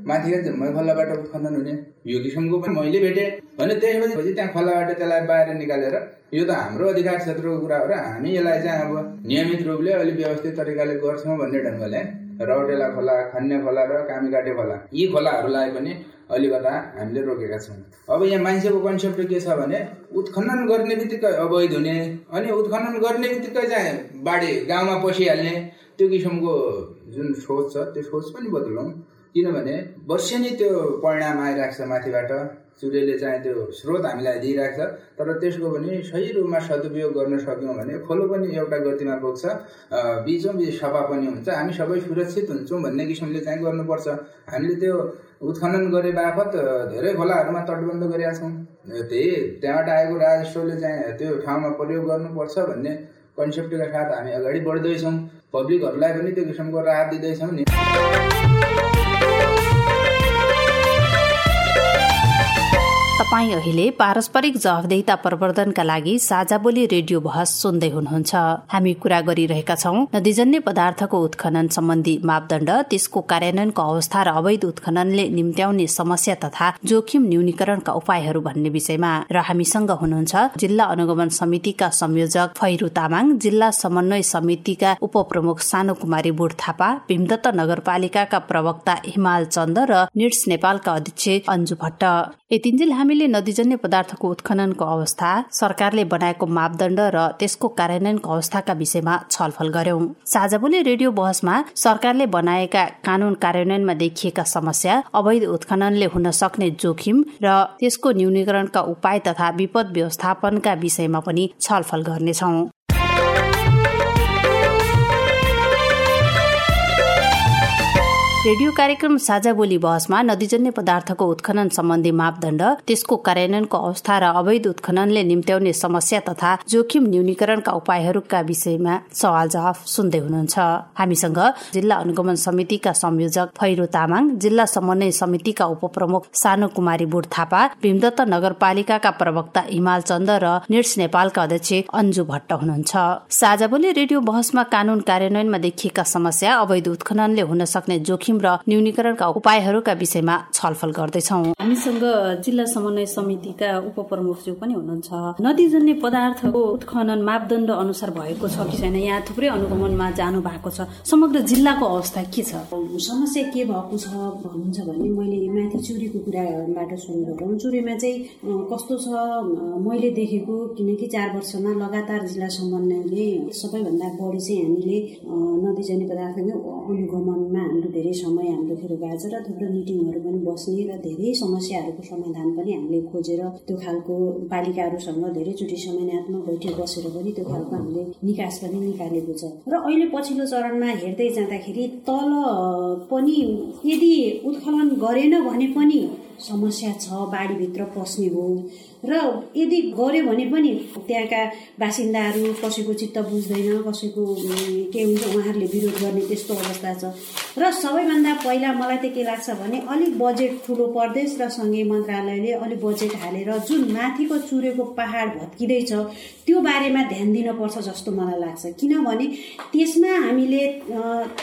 माथिको जम्मै खोलाबाट उत्खनन हुने। यो किसिमको पनि मैले भेटेँ। भने त्यसपछि त्यहाँ खोलाबाट त्यसलाई बाहिर निकालेर यो त हाम्रो अधिकार क्षेत्रको कुरा हो र हामी यसलाई चाहिँ अब नियमित रूपले अलिक व्यवस्थित तरिकाले गर्छौँ भन्ने ढङ्गले। रौटेला खोला खन्ने खोला र कामीकाटे खोला। यी खोलाहरूलाई पनि अलिकता हामीले रोकेका छौँ। अब यहाँ मान्छेको कन्सेप्ट के छ भने उत्खनन गर्ने बित्तिकै अवैध हुने अनि उत्खनन गर्ने बित्तिकै चाहिँ बाढी गाउँमा पसिहाल्ने त्यो किसिमको जुन सोच छ त्यो सोच पनि बदलौँ। किनभने वर्षेनी त्यो परिणाम आइरहेको छ माथिबाट। सूर्यले चाहिँ त्यो स्रोत हामीलाई दिइरहेको छ। तर त्यसको पनि सही रूपमा सदुपयोग गर्न सक्यौँ भने खोलो पनि एउटा गतिमा पुग्छ। बिचौँ बिच सफा पनि हुन्छ। हामी सबै सुरक्षित हुन्छौँ भन्ने किसिमले चाहिँ गर्नुपर्छ। हामीले त्यो उत्खनन गरे बापत धेरै खोलाहरूमा तटबन्ध गरेका छौँ। त्यही त्यहाँबाट आएको राजस्वले चाहिँ त्यो ठाउँमा प्रयोग गर्नुपर्छ भन्ने कन्सेप्टका साथ हामी अगाडि बढ्दैछौँ। पब्लिकहरूलाई पनि त्यो किसिमको राहत दिँदैछौँ नि। तपाईँ अहिले पारस्परिक जवाफदेहिता प्रवर्धनका लागि साझा बोली रेडियो बहस सुन्दै हुनुहुन्छ। हामी कुरा गरिरहेका छौँ नदीजन्य पदार्थको उत्खनन सम्बन्धी मापदण्ड त्यसको कार्यान्वयनको अवस्था र अवैध उत्खननले निम्त्याउने समस्या तथा जोखिम न्यूनीकरणका उपायहरू भन्ने विषयमा र हामीसँग हुनुहुन्छ जिल्ला अनुगमन समितिका संयोजक फैरू तामाङ जिल्ला समन्वय समितिका उपप्रमुख सानो कुमारी बुढ थापा भीमदत्त नगरपालिकाका प्रवक्ता हिमाल चन्द र निट्स नेपालका अध्यक्ष अन्जु भट्ट। यतिन्जेल हामीले नदीजन्य पदार्थको उत्खननको अवस्था सरकारले बनाएको मापदण्ड र त्यसको कार्यान्वयनको अवस्थाका विषयमा छलफल गर्यौं। साझाबोली रेडियो बहसमा सरकारले बनाएका कानून कार्यान्वयनमा देखिएका समस्या अवैध उत्खननले हुन सक्ने जोखिम र त्यसको न्यूनीकरणका उपाय तथा विपद व्यवस्थापनका विषयमा पनि छलफल गर्नेछौ। रेडियो कार्यक्रम साझा बोली बहसमा नदीजन्य पदार्थको उत्खनन सम्बन्धी मापदण्ड त्यसको कार्यान्वयनको अवस्था र अवैध उत्खननले निम्त्याउने समस्या तथा जोखिम न्यूनीकरणका उपायहरूका विषयमा सवाल जवाफ सुन्दै हुनुहुन्छ। हामीसँग जिल्ला अनुगमन समितिका संयोजक फैरो तामाङ जिल्ला समन्वय समितिका उपप्रमुख सानो कुमारी बुढ थापा भीमदत्त नगरपालिकाका प्रवक्ता हिमाल चन्द र निट्स नेपालका अध्यक्ष अन्जु भट्ट हुनुहुन्छ। साझा बोली रेडियो बहसमा कानून कार्यान्वयनमा देखिएका समस्या अवैध उत्खननले हुन सक्ने जोखिम जोखिम र न्यूनीकरणका उपायहरूका विषयमा छलफल गर्दैछौ। हामीसँग जिल्ला समन्वय समितिका उपप्रमुखज्यू पनि हुनुहुन्छ। नदीजन्य पदार्थको उत्खनन मापदण्ड अनुसार भएको छ कि छैन? यहाँ थुप्रै अनुगमनमा जानु भएको छ। समग्र जिल्लाको अवस्था के छ? समस्या के भएको छ भन्नुहुन्छ भने मैले माथि चुरीको कुराबाट सुरु गरौँ चुरीमा चाहिँ कस्तो छ मैले देखेको किनकि चार वर्षमा लगातार जिल्ला समन्वयले सबैभन्दा बढी चाहिँ हामीले नदीजन्य पदार्थकै अनुगमनमा हाम्रो धेरै समय हाम्रो खेर गएको छ र थुप्रो मिटिङहरू पनि बस्ने र धेरै समस्याहरूको समाधान पनि हामीले खोजेर त्यो खालको पालिकाहरूसँग धेरैचोटि समन्वयात्मक बैठक बसेर पनि त्यो खालको हामीले निकास पनि निकालेको छ। र अहिले पछिल्लो चरणमा हेर्दै जाँदाखेरि तल पनि यदि उत्खनन गरेन भने पनि समस्या छ बाढीभित्र पस्ने हो। र यदि गर्यो भने पनि त्यहाँका बासिन्दाहरू कसैको चित्त बुझ्दैन कसैको के हुन्छ उहाँहरूले विरोध गर्ने त्यस्तो अवस्था छ। र सबैभन्दा पहिला मलाई चाहिँ के लाग्छ भने अलिक बजेट ठुलो प्रदेश र सङ्घीय मन्त्रालयले अलिक बजेट हालेर जुन माथिको चुरेको पहाड भत्किँदैछ त्यो बारेमा ध्यान दिनुपर्छ जस्तो मलाई लाग्छ। किनभने त्यसमा हामीले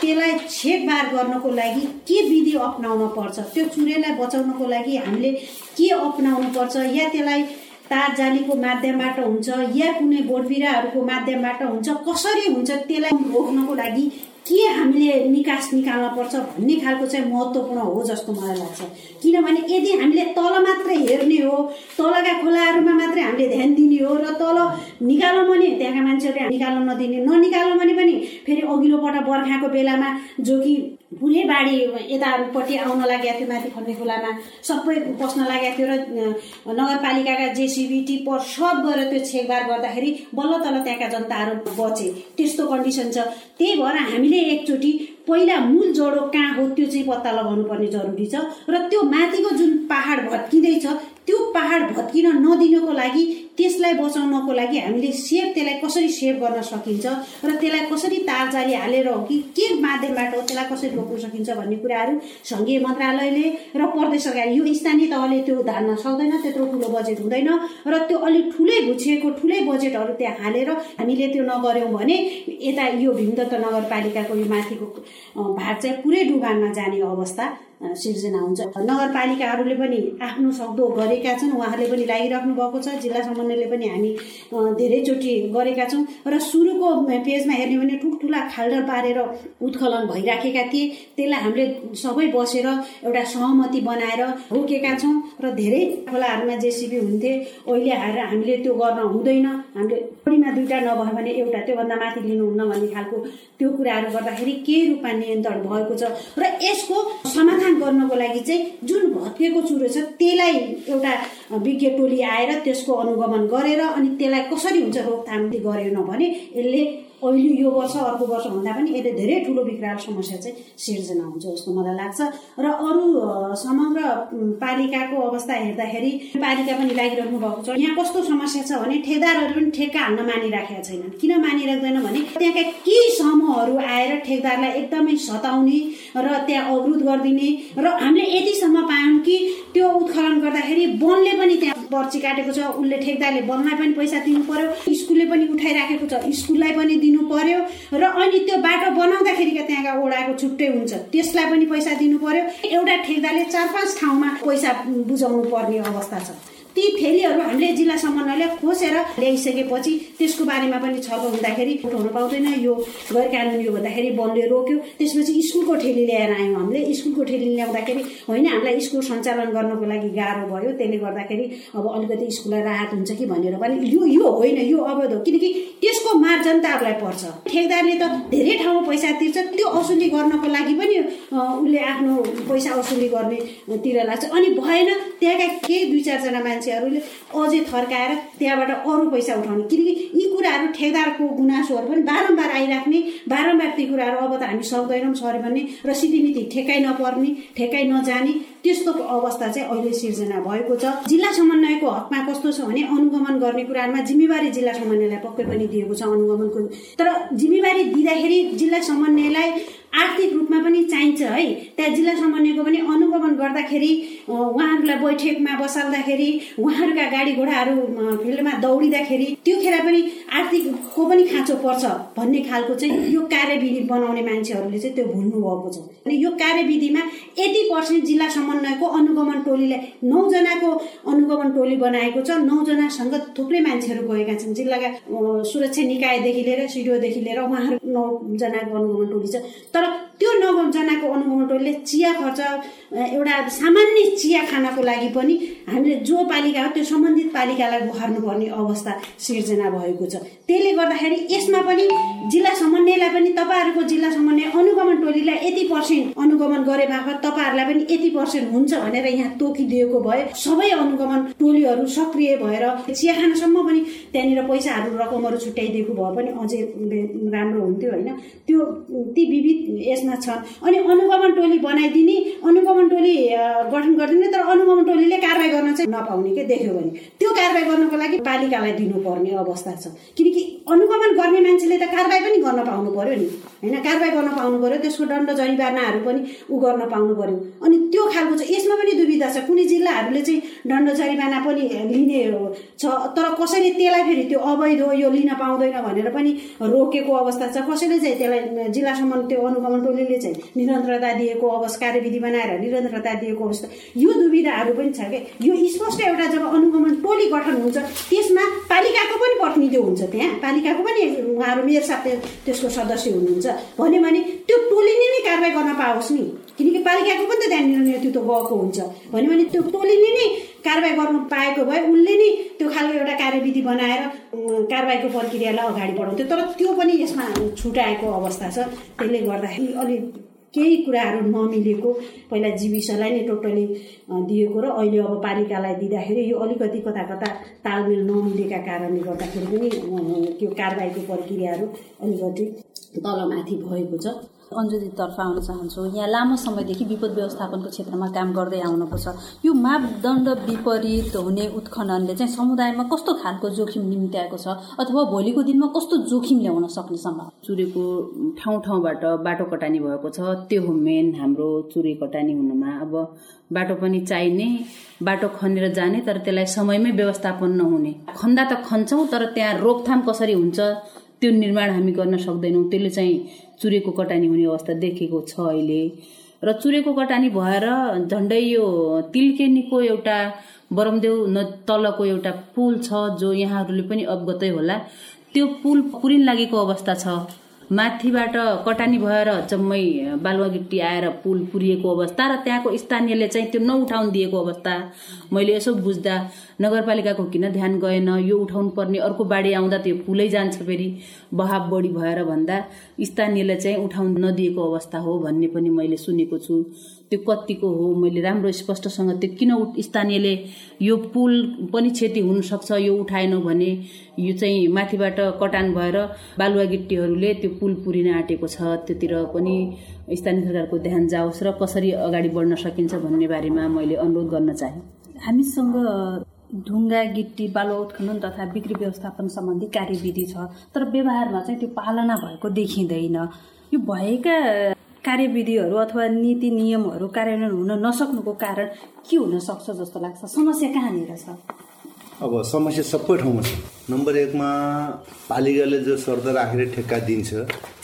त्यसलाई छेकबार गर्नको लागि के विधि अप्नाउन पर्छ त्यो चुरेलाई बचाउनको लागि हामीले के अप्नाउनु पर्छ या त्यसलाई तार जालीको माध्यमबाट हुन्छ? या कुनै बोटबिराहरूको माध्यमबाट हुन्छ? कसरी हुन्छ? त्यसलाई रोक्नको लागि के हामीले निकास निकाल्न पर्छ भन्ने खालको चाहिँ महत्त्वपूर्ण हो जस्तो मलाई लाग्छ। किनभने यदि हामीले तल मात्रै हेर्ने हो तलका खोलाहरूमा मात्रै हामीले ध्यान दिने हो र तल निकाल्नु भने त्यहाँका मान्छेहरूले निकाल्न नदिने ननिकाल्नु भने पनि फेरि अघिल्लो पल्ट बर्खाको बेलामा जो कि पुरै बाढी यतापट्टि आउन लागेको थियो माथि खन्ने खोलामा। सबै पस्न लागेको थियो र नगरपालिकाका जेसिबी टिप्पर सब गरेर त्यो छेकबार गर्दाखेरि बल्ल तल त्यहाँका जनताहरू बचे। त्यस्तो कन्डिसन छ। त्यही भएर हामीले एकचोटि पहिला मूल जडो कहाँ हो त्यो चाहिँ पत्ता लगाउनु पर्ने जरुरी छ। र त्यो माथिको जुन पहाड भत्किँदैछ त्यो पहाड भत्किन नदिनको लागि त्यसलाई बचाउनको लागि हामीले सेभ त्यसलाई कसरी सेभ गर्न सकिन्छ र त्यसलाई कसरी तारजाली हालेर हो कि के माध्यमबाट हो त्यसलाई कसरी रोक्न सकिन्छ भन्ने कुराहरू सङ्घीय मन्त्रालयले र प्रदेश सरकार यो स्थानीय तहले त्यो धान्न सक्दैन त्यत्रो ठुलो बजेट हुँदैन र त्यो अलिक ठुलै गुछिएको ठुलै बजेटहरू त्यहाँ हालेर हामीले त्यो नगर्यौँ भने यता यो भीमदत्त नगरपालिकाको यो माथिको भाग चाहिँ पुरै डुबानमा जाने अवस्था सिर्जना हुन्छ। नगरपालिकाहरूले पनि आफ्नो सक्दो गरेका छन्। उहाँहरूले पनि लागिराख्नु भएको छ। जिल्ला समन्वयले पनि हामी धेरैचोटि गरेका छौँ। र सुरुको पेजमा हेर्ने भने ठुल्ठुला खाल्डर पारेर उत्खनन भइराखेका थिए। त्यसलाई हामीले सबै बसेर एउटा सहमति बनाएर रोकेका छौँ। र धेरै खोलाहरूमा जेसिबी हुन्थे। अहिले आएर हामीले त्यो गर्न हुँदैन। हामीले बढीमा दुइटा नभयो भने एउटा त्योभन्दा माथि लिनुहुन्न भन्ने खालको त्यो कुराहरू गर्दाखेरि केही रूपमा नियन्त्रण भएको छ? र यसको समाधान समाधान गर्नको लागि चाहिँ जुन भत्किएको चुरो छ त्यसलाई एउटा विज्ञ टोली आएर त्यसको अनुगमन गरेर अनि त्यसलाई कसरी हुन्छ रोकथाम गरेन भने यसले अहिले यो वर्ष अर्को वर्ष भन्दा पनि यसले धेरै ठुलो विकराल समस्या चाहिँ सिर्जना हुन्छ जस्तो मलाई लाग्छ। र अरू समग्र पालिकाको अवस्था हेर्दाखेरि पालिका पनि लागिरहनु भएको छ। यहाँ कस्तो समस्या छ भने ठेकदारहरू पनि ठेक्का हान्न मानिराखेका छैनन्। किन मानिराख्दैन भने त्यहाँका केही समूहहरू आएर ठेकदारलाई एकदमै सताउने र त्यहाँ अवरुद्ध गरिदिने र हामीले यतिसम्म पायौँ कि त्यो उत्खनन गर्दाखेरि वनले पनि त्यहाँ पर्ची काटेको छ उसले ठेकदारले वनलाई पनि पैसा दिनु पर्यो स्कुलले पनि उठाइराखेको छ स्कुललाई पनि दिनु पर्यो र अनि त्यो बाटो बनाउँदाखेरिका त्यहाँका ओडाको छुट्टै हुन्छ त्यसलाई पनि पैसा दिनु पर्यो एउटा ठेकदारले चार पाँच ठाउँमा पैसा बुझाउनु पर्ने अवस्था छ। ती फेलिहरू हामीले जिल्ला समन्वयले खोसेर ल्याइसकेपछि त्यसको बारेमा पनि छलफल हुँदाखेरि उठाउन पाउँदैन। यो गैर कानुनी हो भन्दाखेरि वनले रोक्यो। त्यसपछि स्कुलको ठेली ल्याएर आयौँ हामीले। स्कुलको ठेली ल्याउँदाखेरि होइन हामीलाई स्कुल सञ्चालन गर्नको लागि गाह्रो भयो। त्यसले गर्दाखेरि अब अलिकति स्कुललाई राहत हुन्छ कि भनेर पनि यो यो होइन यो अवैध हो। किनकि त्यसको मार जनताहरूलाई पर्छ। ठेकदारले त धेरै ठाउँमा पैसा तिर्छ। त्यो असुली गर्नको लागि पनि उसले आफ्नो पैसा असुली गर्नेतिर लाग्छ। अनि भएन त्यहाँका केही दुई चारजना मान्छे मान्छेहरूले अझै थर्काएर त्यहाँबाट अरू पैसा उठाउने। किनकि यी कुराहरू ठेकदारको गुनासोहरू पनि बारम्बार आइराख्ने बारम्बार ती कुराहरू अब त हामी सक्दैनौँ सऱ्यो भने र सिधिमिति ठेकाइ नपर्ने ठेकाइ नजाने त्यस्तो अवस्था चाहिँ अहिले सिर्जना भएको छ। जिल्ला समन्वयको हकमा कस्तो छ भने अनुगमन गर्ने कुराहरूमा जिम्मेवारी जिल्ला समन्वयलाई पक्कै पनि दिएको छ अनुगमनको। तर जिम्मेवारी दिँदाखेरि जिल्ला समन्वयलाई आर्थिक रूपमा पनि चाहिन्छ है। त्यहाँ जिल्ला समन्वयको पनि अनुगमन गर्दाखेरि उहाँहरूलाई बैठकमा बसाल्दाखेरि उहाँहरूका गाडी घोडाहरू फिल्डमा दौडिँदाखेरि त्यो खेर पनि आर्थिकको पनि खाँचो पर्छ भन्ने खालको चाहिँ यो कार्यविधि बनाउने मान्छेहरूले चाहिँ त्यो भुल्नु भएको छ। अनि यो कार्यविधिमा यति पर्सेन्ट जिल्ला समन्वयको अनुगमन टोलीलाई नौजनाको अनुगमन टोली बनाएको छ। नौजनासँग थुप्रै मान्छेहरू गएका छन्। जिल्लाका सुरक्षा निकायदेखि लिएर सिडिओदेखि लिएर उहाँहरू नौजनाको अनुगमन टोली छ। त्यो नौजनाको अनुगमन टोलीले चिया खर्च एउटा सामान्य चिया खानको लागि पनि हामीले जो पालिका हो त्यो सम्बन्धित पालिकालाई गुहार्नु पर्ने अवस्था सिर्जना भएको छ। त्यसले गर्दाखेरि यसमा पनि जिल्ला समन्वयलाई पनि तपाईँहरूको जिल्ला समन्वय अनुगमन टोलीलाई यति पर्सेन्ट अनुगमन गरे मार्फत तपाईँहरूलाई पनि यति पर्सेन्ट हुन्छ भनेर यहाँ तोकिदिएको भए सबै अनुगमन टोलीहरू सक्रिय भएर चिया खानासम्म पनि त्यहाँनिर पैसाहरू रकमहरू छुट्याइदिएको भए पनि अझै राम्रो हुन्थ्यो होइन। त्यो ती विविध यसमा छन् अनि अनुगमन टोली बनाइदिने अनुगमन टोली गठन गरिदिने तर अनुगमन टोलीले कारवाही गर्न चाहिँ नपाउने के देख्यो भने त्यो कारवाही गर्नको लागि पालिकालाई दिनुपर्ने अवस्था छ। किनकि अनुगमन गर्ने मान्छेले त कारवाही पनि गर्न पाउनु पर्यो नि। होइन कारवाही गर्न पाउनु पर्यो त्यसको दण्ड जरिवानाहरू पनि ऊ गर्न पाउनु पर्यो। अनि त्यो खालको चाहिँ यसमा पनि दुविधा छ। कुनै जिल्लाहरूले चाहिँ दण्ड जरिवाना पनि लिने छ तर कसैले त्यसलाई फेरि त्यो अवैध हो यो लिन पाउँदैन भनेर पनि रोकेको अवस्था छ। कसैले चाहिँ त्यसलाई जिल्लासम्म त्यो अनुगमन टोलीले चाहिँ निरन्तरता दिएको अवस्था कार्यविधि बनाएर निरन्तरता दिएको अवस्था यो दुविधाहरू पनि छ क्या यो स्पष्ट एउटा जब अनुगमन टोली गठन हुन्छ त्यसमा पालिकाको पनि प्रतिनिधि हुन्छ त्यहाँ। पालिकाको पनि उहाँहरू मेयर साथ त्यसको सदस्य हुनुहुन्छ। भन्यो भने त्यो टोलीले नै कारवाही गर्न पाओस् नि। किनकि पालिकाको पनि त त्यहाँनिर नेतृत्व गएको हुन्छ। भन्यो भने त्यो टोलीले नै कारवाही गर्नु पाएको भए उसले नै त्यो खालको एउटा कार्यविधि बनाएर कारवाहीको प्रक्रियालाई अगाडि बढाउँथ्यो। तर त्यो पनि यसमा छुट्याएको अवस्था छ। त्यसले गर्दाखेरि अलिक केही कुराहरू नमिलेको पहिला जीविसलाई नै टोटली दिएको र अहिले अब पालिकालाई दिँदाखेरि यो अलिकति कता कता तालमेल नमिलेका कारणले गर्दाखेरि पनि त्यो कारवाहीको प्रक्रियाहरू अलिकति तलमाथि भएको छ। अन्जुजीतर्फ आउन चाहन्छु। यहाँ लामो समयदेखि विपद व्यवस्थापनको क्षेत्रमा काम गर्दै आउनुभएको छ। यो मापदण्ड विपरीत हुने उत्खननले चाहिँ समुदायमा कस्तो खालको जोखिम निम्त्याएको छ? अथवा भोलिको दिनमा कस्तो जोखिम ल्याउन सक्ने सम्भव चुरेको ठाउँ ठाउँबाट बाटो कटानी भएको छ। त्यो हो मेन हाम्रो चुरे कटानी हुनुमा। अब बाटो पनि चाहिने बाटो खनेर जाने तर त्यसलाई समयमै व्यवस्थापन नहुने। खन्दा त खन्छौँ तर त्यहाँ रोकथाम कसरी हुन्छ? त्यो निर्माण हामी गर्न सक्दैनौँ। त्यसले चाहिँ चुरेको कटानी हुने अवस्था देखेको छ अहिले। र चुरेको कटानी भएर झन्डै यो तिल्केनीको एउटा बरमदेव न तलको एउटा पुल छ जो यहाँहरूले पनि अवगतै होला। त्यो पुल पुरिन लागेको अवस्था छ। माथिबाट कटानी भएर जम्मै बालुवा गिट्टी आएर पुल पुरिएको अवस्था र त्यहाँको स्थानीयले चाहिँ त्यो नउठाउन दिएको अवस्था। मैले यसो बुझ्दा नगरपालिकाको किन ध्यान गएन? यो उठाउनु पर्ने अर्को बाढी आउँदा त्यो पुलै जान्छ फेरि। बहाव बढी भएर भन्दा स्थानीयले चाहिँ उठाउन नदिएको अवस्था हो भन्ने पनि मैले सुनेको छु। त्यो कतिको हो मैले राम्रो स्पष्टसँग त्यो किन स्थानीयले यो पुल पनि क्षति हुनसक्छ यो उठाएनौ भने यो चाहिँ माथिबाट कटान भएर बालुवा गिट्टीहरूले त्यो पुल पुरिन आँटेको छ त्योतिर पनि स्थानीय सरकारको ध्यान जाओस् र कसरी अगाडि बढ्न सकिन्छ भन्ने बारेमा मैले अनुरोध गर्न चाहे। हामीसँग ढुङ्गा गिट्टी बालुवा उत्खनन तथा बिक्री व्यवस्थापन सम्बन्धी कार्यविधि छ तर व्यवहारमा चाहिँ त्यो पालना भएको देखिँदैन। यो भएका कार्यविधिहरू अथवा नीति नियमहरू कार्यान्वयन हुन नसक्नुको कारण के हुन सक्छ जस्तो लाग्छ? समस्या कहाँनिर छ? अब समस्या सबै ठाउँमा छ। नम्बर एकमा पालिकाले जो शर्त राखेर ठेक्का दिन्छ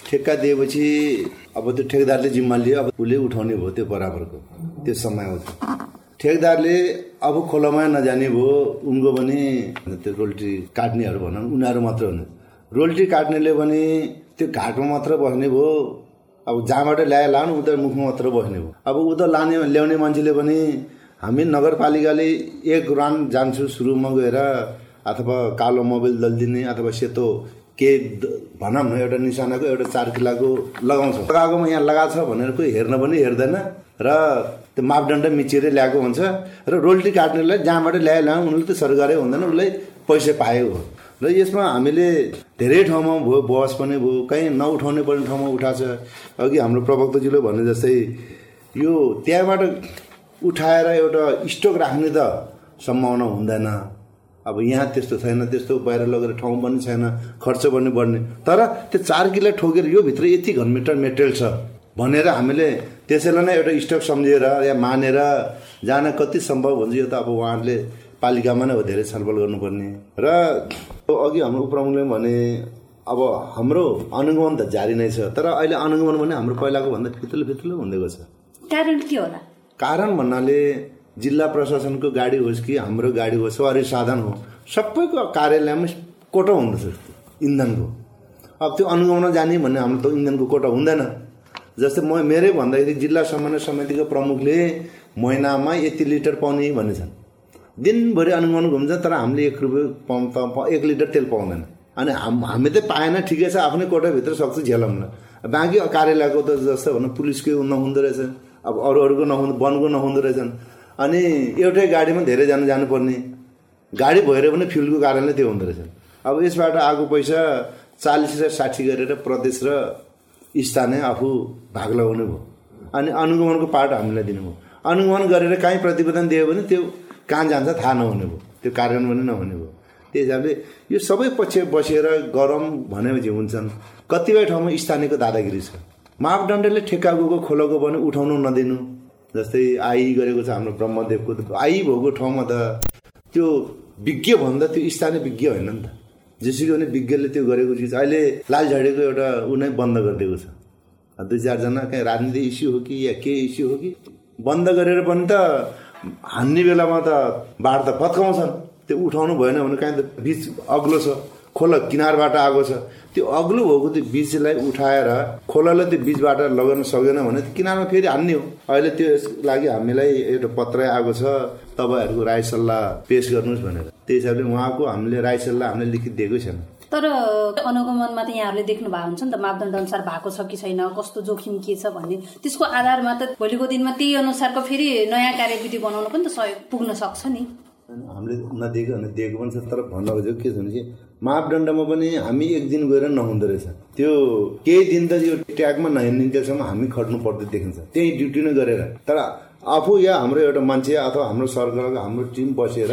ठेक्का दिएपछि अब त्यो ठेकदारले जिम्मा लियो अब उसले उठाउने भयो त्यो बराबरको त्यो समय आउँछ ठेकदारले अब खोलामा नजाने भयो उनको पनि त्यो रोल्टी काट्नेहरू भनौँ उनीहरू मात्र हुनु। रोल्टी काट्नेले पनि त्यो घाटमा मात्र बस्ने भयो अब जहाँबाट ल्याए लानु उता मुखमा मात्र बस्ने भयो अब उता लाने ल्याउने मान्छेले पनि हामी नगरपालिकाले एक रान जान्छु सुरुमा गएर अथवा कालो मोबाइल दलिदिने अथवा सेतो के भनौँ न एउटा निशानाको एउटा चार किलाको लगाउँछ। लगाएकोमा यहाँ लगाएको छ भनेर कोही हेर्न पनि हेर्दैन र त्यो मापदण्ड मिचेरै ल्याएको हुन्छ र रोल्टी काट्नेलाई जहाँबाट ल्याए ल्याउँ उनीहरूले त सरकारै हुँदैन उसलाई पैसा पाएको हो। र यसमा हामीले धेरै ठाउँमा भयो बस पनि भयो कहीँ नउठाउने पर्ने ठाउँमा उठाएको छ। अघि हाम्रो प्रवक्ताजीले भने जस्तै यो त्यहाँबाट उठाएर एउटा स्टक राख्ने त सम्भावना हुँदैन। अब यहाँ त्यस्तो छैन त्यस्तो बाहिर लगेर ठाउँ पनि छैन खर्च पनि बढ्ने। तर त्यो चार किलो ठोकेर यो भित्र यति घन मिटर मेटेरियल छ भनेर हामीले त्यसैलाई नै एउटा स्टक सम्झेर या मानेर जान कति सम्भव हुन्छ यो त अब उहाँहरूले पालिकामा नै हो धेरै छलफल गर्नुपर्ने। र अघि हाम्रो उपप्रमुखले भने अब हाम्रो अनुगमन त जारी नै छ तर अहिले अनुगमन भने हाम्रो पहिलाको भन्दा फितलो फितलो हुँदै गएको छ। कारण के होला? कारण भन्नाले जिल्ला प्रशासनको गाडी होस् कि हाम्रो गाडी होस् सवारी साधन हो सबैको कार्यालयमा कोटो हुँदछ इन्धनको। अब त्यो अनुगमन जाने भन्ने हाम्रो त इन्धनको कोटा हुँदैन। जस्तै म मेरै भन्दाखेरि जिल्ला समन्वय समितिको प्रमुखले महिनामा यति लिटर पाउने भन्ने छन्। दिनभरि अनुगमन घुम्छ तर हामीले एक रुपियाँ पाउँ एक लिटर तेल पाउँदैन। अनि हाम हामी त पाएन ठिकै छ आफ्नै कोटाभित्र सक्छ झेलाउन बाँकी कार्यालयको त जस्तो भनौँ पुलिसकै नहुँदो रहेछ अब अरू अरूको नहुँदो वनको नहुँदो रहेछन्। अनि एउटै गाडीमा धेरैजना जानुपर्ने। गाडी भएर पनि फ्युलको कारणले त्यो हुँदो रहेछ। अब यसबाट आएको पैसा चालिस र साठी गरेर प्रदेश र स्थानीय आफू भाग लगाउनु भयो। अनि अनुगमनको पार्ट हामीलाई दिनुभयो। अनुगमन गरेर काहीँ प्रतिवेदन दियो भने त्यो कहाँ जान्छ थाहा नहुने भयो। त्यो कार्यान्वयन नहुने भयो। त्यही हिसाबले यो सबै पक्ष बसेर गरम भनेपछि हुन्छन्। कतिपय ठाउँमा स्थानीयको दादागिरी छ। मापदण्डले ठेक्का गएको खोलाको पनि उठाउनु नदिनु। जस्तै आई गरेको छ हाम्रो ब्रह्मदेवको आई भएको ठाउँमा त त्यो विज्ञ भन्दा त्यो स्थानीय विज्ञ होइन नि त। जेसुकै भने विज्ञले त्यो गरेको चिज अहिले लालझाडीको एउटा ऊ नै बन्द गरिदिएको छ। दुई चारजना कहीँ राजनीति इस्यु हो कि या के इस्यु हो कि बन्द गरेर पनि त हान्ने बेलामा त बाढ त पत्काउँछन्। त्यो उठाउनु भएन भने कहीँ त बिच अग्लो छ खोला किनारबाट आएको छ। त्यो अग्लो भएको त्यो बिचलाई उठाएर खोलालाई त्यो बिचबाट लगाउन सकेन भने त्यो किनारमा फेरि हान्ने हो। अहिले त्यो लागि हामीलाई एउटा पत्र आएको छ तपाईँहरूको राय सल्लाह पेस गर्नुहोस् भनेर। त्यही हिसाबले उहाँको हामीले राय सल्लाह हामीले लिखित दिएकै छैन। तर अनुगमनमा त यहाँहरूले देख्नु भएको हुन्छ नि त मापदण्ड अनुसार भएको छ कि छैन कस्तो जोखिम के छ भन्ने। त्यसको आधारमा त भोलिको दिनमा त्यही अनुसारको फेरि नयाँ कार्यविधि बनाउनु पनि त सहयोग पुग्न सक्छ नि। हामीले नदिएको दिएको पनि छ तर भन्न खोजेको के छ भने मापदण्डमा पनि हामी एक दिन गएर नहुँदो रहेछ। त्यो केही दिन त यो ट्यागमा नहिँडिन्जेलसम्म हामी खट्नु पर्दै देखिन्छ। त्यही ड्युटी नै गरेर। तर आफू या हाम्रो एउटा मान्छे अथवा हाम्रो सरकारको हाम्रो टिम बसेर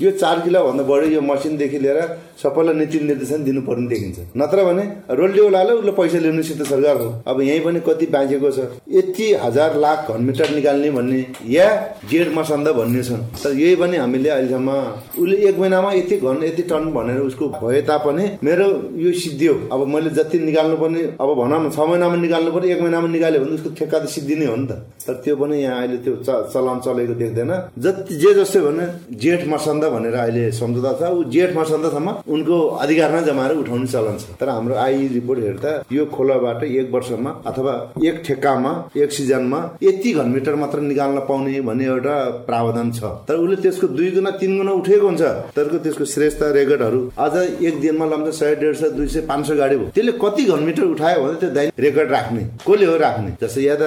यो चार किलोभन्दा बढी यो मसिनदेखि लिएर सबैलाई नीति निर्देशन दिनुपर्ने देखिन्छ। नत्र भने रोल्डिओलाले उसले पैसा लिनुसित सरकार हो। अब यहीँ पनि कति बाँचेको छ। यति हजार लाख घनमिटर निकाल्ने भन्ने या जेड मसन्द भन्ने छन्। तर यही पनि हामीले अहिलेसम्म उसले एक महिनामा यति घन यति टन भनेर उसको भए तापनि मेरो यो सिद्धियो अब मैले जति निकाल्नु पर्ने अब भनौँ छ महिनामा निकाल्नु पर्ने एक महिनामा निकाल्यो भने उसको ठेक्का त सिद्धि नै हो नि त। तर त्यो पनि यहाँ अहिले त्यो चलन चलेको देख्दैन। जति जे जस्तै भने जेठ मसन्द भनेर अहिले सम्झौता छ। ऊ जेठ मसन्तसम्म उनको अधिकारमा जमाएर उठाउने चलन छ। तर हाम्रो आई रिपोर्ट हेर्दा यो खोलाबाट एक वर्षमा अथवा एक ठेक्कामा एक सिजनमा यति घनमिटर मात्र निकाल्न पाउने भन्ने एउटा प्रावधान छ। तर उसले त्यसको दुई गुणा तिन गुणा उठेको हुन्छ। तर त्यसको श्रेष्ठ रेकर्डहरू अझ एक दिनमा लम्छ सय डेढ सय दुई सय पाँच सय गाडी भयो। त्यसले कति घनमिटर उठायो भने त्यो दैनिक रेकर्ड राख्ने। कसले हो राख्ने? जस्तै या त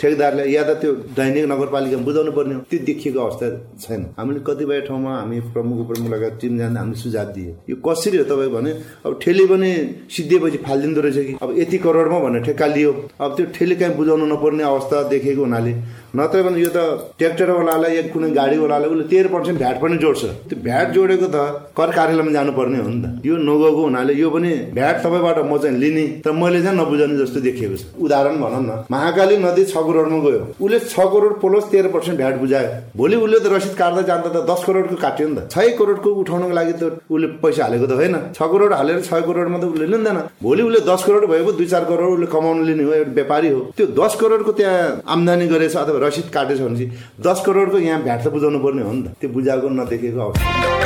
ठेकदारले या त त्यो दैनिक नगरपालिकामा बुझाउनु पर्ने हो। त्यो देखिएको अवस्था छैन। हामीले कतिपय ठाउँमा हामी प्रमुख प्रमुख लगायत जाँदा हामीले सुझाव दिए। यो कसरी हो तपाईँ भने अब ठेली पनि सिद्धिएपछि फालिदिँदो रहेछ कि? अब यति करोडमा भनेर ठेक्का लियो। अब त्यो ठेली कहीँ बुझाउनु नपर्ने अवस्था देखेको हुनाले नत्र भने यो त ट्र्याक्टरवालालाई या कुनै गाडीवालालाई उसले तेह्र पर्सेन्ट भ्याट पनि जोड्छ। त्यो भ्याट जोडेको त कर कार्यालयमा जानुपर्ने हो नि त। यो नगएको हुनाले यो पनि भ्याट तपाईँबाट म चाहिँ लिने तर मैले चाहिँ नबुझाउने जस्तो देखिएको छ। उदाहरण भनौँ न महाकाली नदी छ करोडमा गयो। उसले छ करोड प्लस तेह्र पर्सेन्ट भ्याट बुझायो। भोलि उसले त रसिद काट्दा जाँदा त दस करोडको काट्यो नि त। छ करोडको उठाउनको लागि त उसले पैसा हालेको त होइन। छ करोड हालेर छ करोडमा त उसले लिँदैन। भोलि उसले दस करोड भएको दुई चार करोड उसले कमाउनु लिने हो एउटा व्यापारी हो। त्यो दस करोडको त्यहाँ आम्दानी गरेछ अथवा रसिद काटेछ भने दस करोडको यहाँ भ्याट त बुझाउनु पर्ने हो नि त। त्यो बुझाएको नदेखेको अवस्था।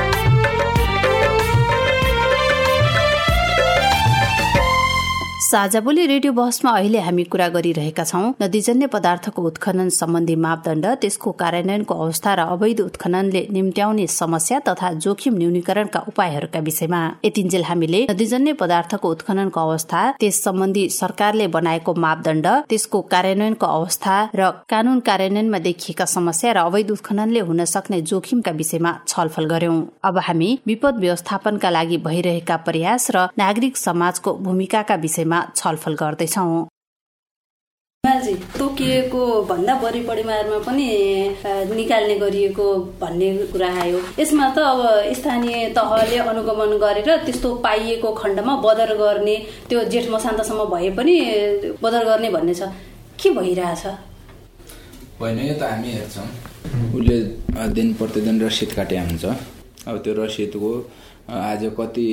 साझा बोली रेडियो बहसमा अहिले हामी कुरा गरिरहेका छौं नदीजन्य पदार्थको उत्खनन सम्बन्धी मापदण्ड त्यसको कार्यान्वयनको अवस्था र अवैध उत्खननले निम्त्याउने समस्या तथा जोखिम न्यूनीकरणका उपायहरूका विषयमा। यतिन्जेल हामीले नदीजन्य पदार्थको उत्खननको अवस्था त्यस सम्बन्धी सरकारले बनाएको मापदण्ड त्यसको कार्यान्वयनको अवस्था र कानून कार्यान्वयनमा देखिएका समस्या र अवैध उत्खननले हुन सक्ने जोखिमका विषयमा छलफल गर्यौं। अब हामी विपद व्यवस्थापनका लागि भइरहेका प्रयास र नागरिक समाजको भूमिकाका विषयमा छलफल गर्दैछौ। तोकिएको भन्दा बढी परिमाणमा पनि निकाल्ने गरिएको भन्ने कुरा आयो। यसमा त अब स्थानीय तहले अनुगमन गरेर त्यस्तो पाइएको खण्डमा बदर गर्ने त्यो जेठ मसान्तसम्म भए पनि बदर गर्ने भन्ने छ। के भइरहेछ? होइन यो त हामी हेर्छौँ। उसले दिन प्रतिदिन रसिद काटे हुन्छ। अब त्यो रसिदको आज कति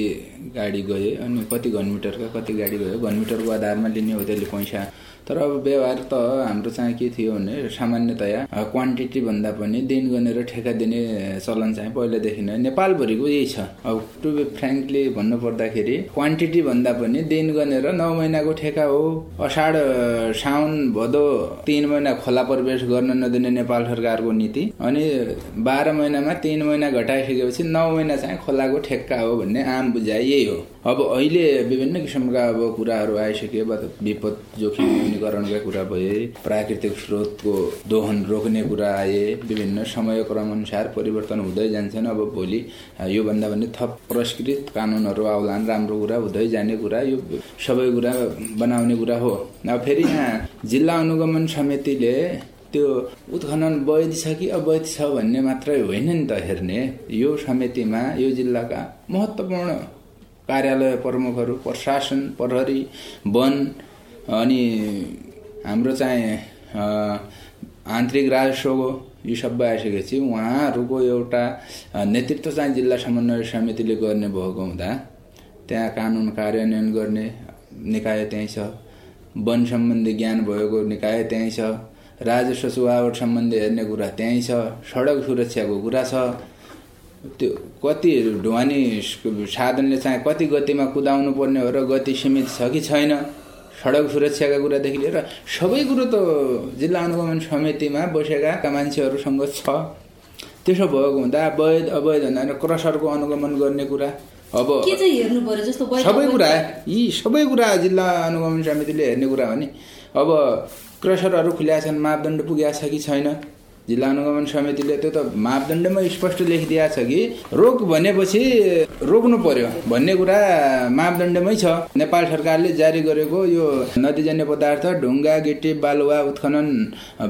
गाडी गए अनि कति घनमिटरका कति गाडी गयो? घनमिटरको आधारमा लिने हो त्यसले पैसा तर अब व्यवहार त हाम्रो चाहिँ के थियो भने सामान्यतया क्वान्टिटी भन्दा पनि दिन गनेर ठेका दिने चलन चाहिँ पहिलादेखि नै नेपालभरिको यही छ। अब टु बी फ्रेङ्कली भन्नु पर्दाखेरि क्वान्टिटी भन्दा पनि दिन गनेर नौ महिनाको ठेका हो। असाढ साउन भदौ तिन महिना खोला प्रवेश गर्न नदिने नेपाल सरकारको नीति अनि बाह्र महिनामा तिन महिना घटाइसकेपछि नौ महिना चाहिँ खोलाको ठेक्का हो भन्ने आम बुझाइ यही हो। अब अहिले विभिन्न किसिमका अब कुराहरू आइसके विपद जोखिम न्यूनीकरणका कुरा भए प्राकृतिक स्रोतको दोहन रोक्ने कुरा आए विभिन्न समय क्रम अनुसार परिवर्तन हुँदै जान्छन्। अब भोलि योभन्दा पनि थप पुरस्कृत कानुनहरू आउलान्। राम्रो कुरा हुँदै जाने कुरा यो सबै कुरा बनाउने कुरा हो। अब फेरि यहाँ जिल्ला अनुगमन समितिले त्यो उत्खनन वैध छ कि अवैध छ भन्ने मात्रै होइन नि त हेर्ने। यो समितिमा यो जिल्लाका महत्त्वपूर्ण कार्यालय प्रमुखहरू प्रशासन प्रहरी वन अनि हाम्रो चाहिँ आन्तरिक राजस्वको यो सबै आइसकेपछि उहाँहरूको एउटा नेतृत्व चाहिँ जिल्ला समन्वय समितिले गर्ने भएको हुँदा त्यहाँ कानुन कार्यान्वयन गर्ने निकाय त्यहीँ छ। वन सम्बन्धी ज्ञान भएको निकाय त्यहीँ छ। राजस्व सुहावट सम्बन्धी हेर्ने कुरा त्यहीँ छ। सडक सुरक्षाको कुरा छ। त्यो कति ढुवानी साधनले चाहिँ कति गतिमा कुदाउनु पर्ने हो र गति सीमित छ कि छैन? सडक सुरक्षाका कुरादेखि लिएर सबै कुरो त जिल्ला अनुगमन समितिमा बसेका मान्छेहरूसँग छ। त्यसो भएको हुँदा वैध अवैध भन्दा क्रसरको अनुगमन गर्ने कुरा अब सबै कुरा यी सबै कुरा जिल्ला अनुगमन समितिले हेर्ने कुरा हो नि। अब क्रसरहरू खुल्या छन् मापदण्ड पुगेको छ कि छैन? जिल्ला अनुगमन समितिले त्यो त मापदण्डमा स्पष्ट लेखिदिएको छ कि रोक भनेपछि रोक्नु पर्यो भन्ने कुरा मापदण्डमै छ। नेपाल सरकारले जारी गरेको यो नदीजन्य पदार्थ ढुङ्गा गिटी बालुवा उत्खनन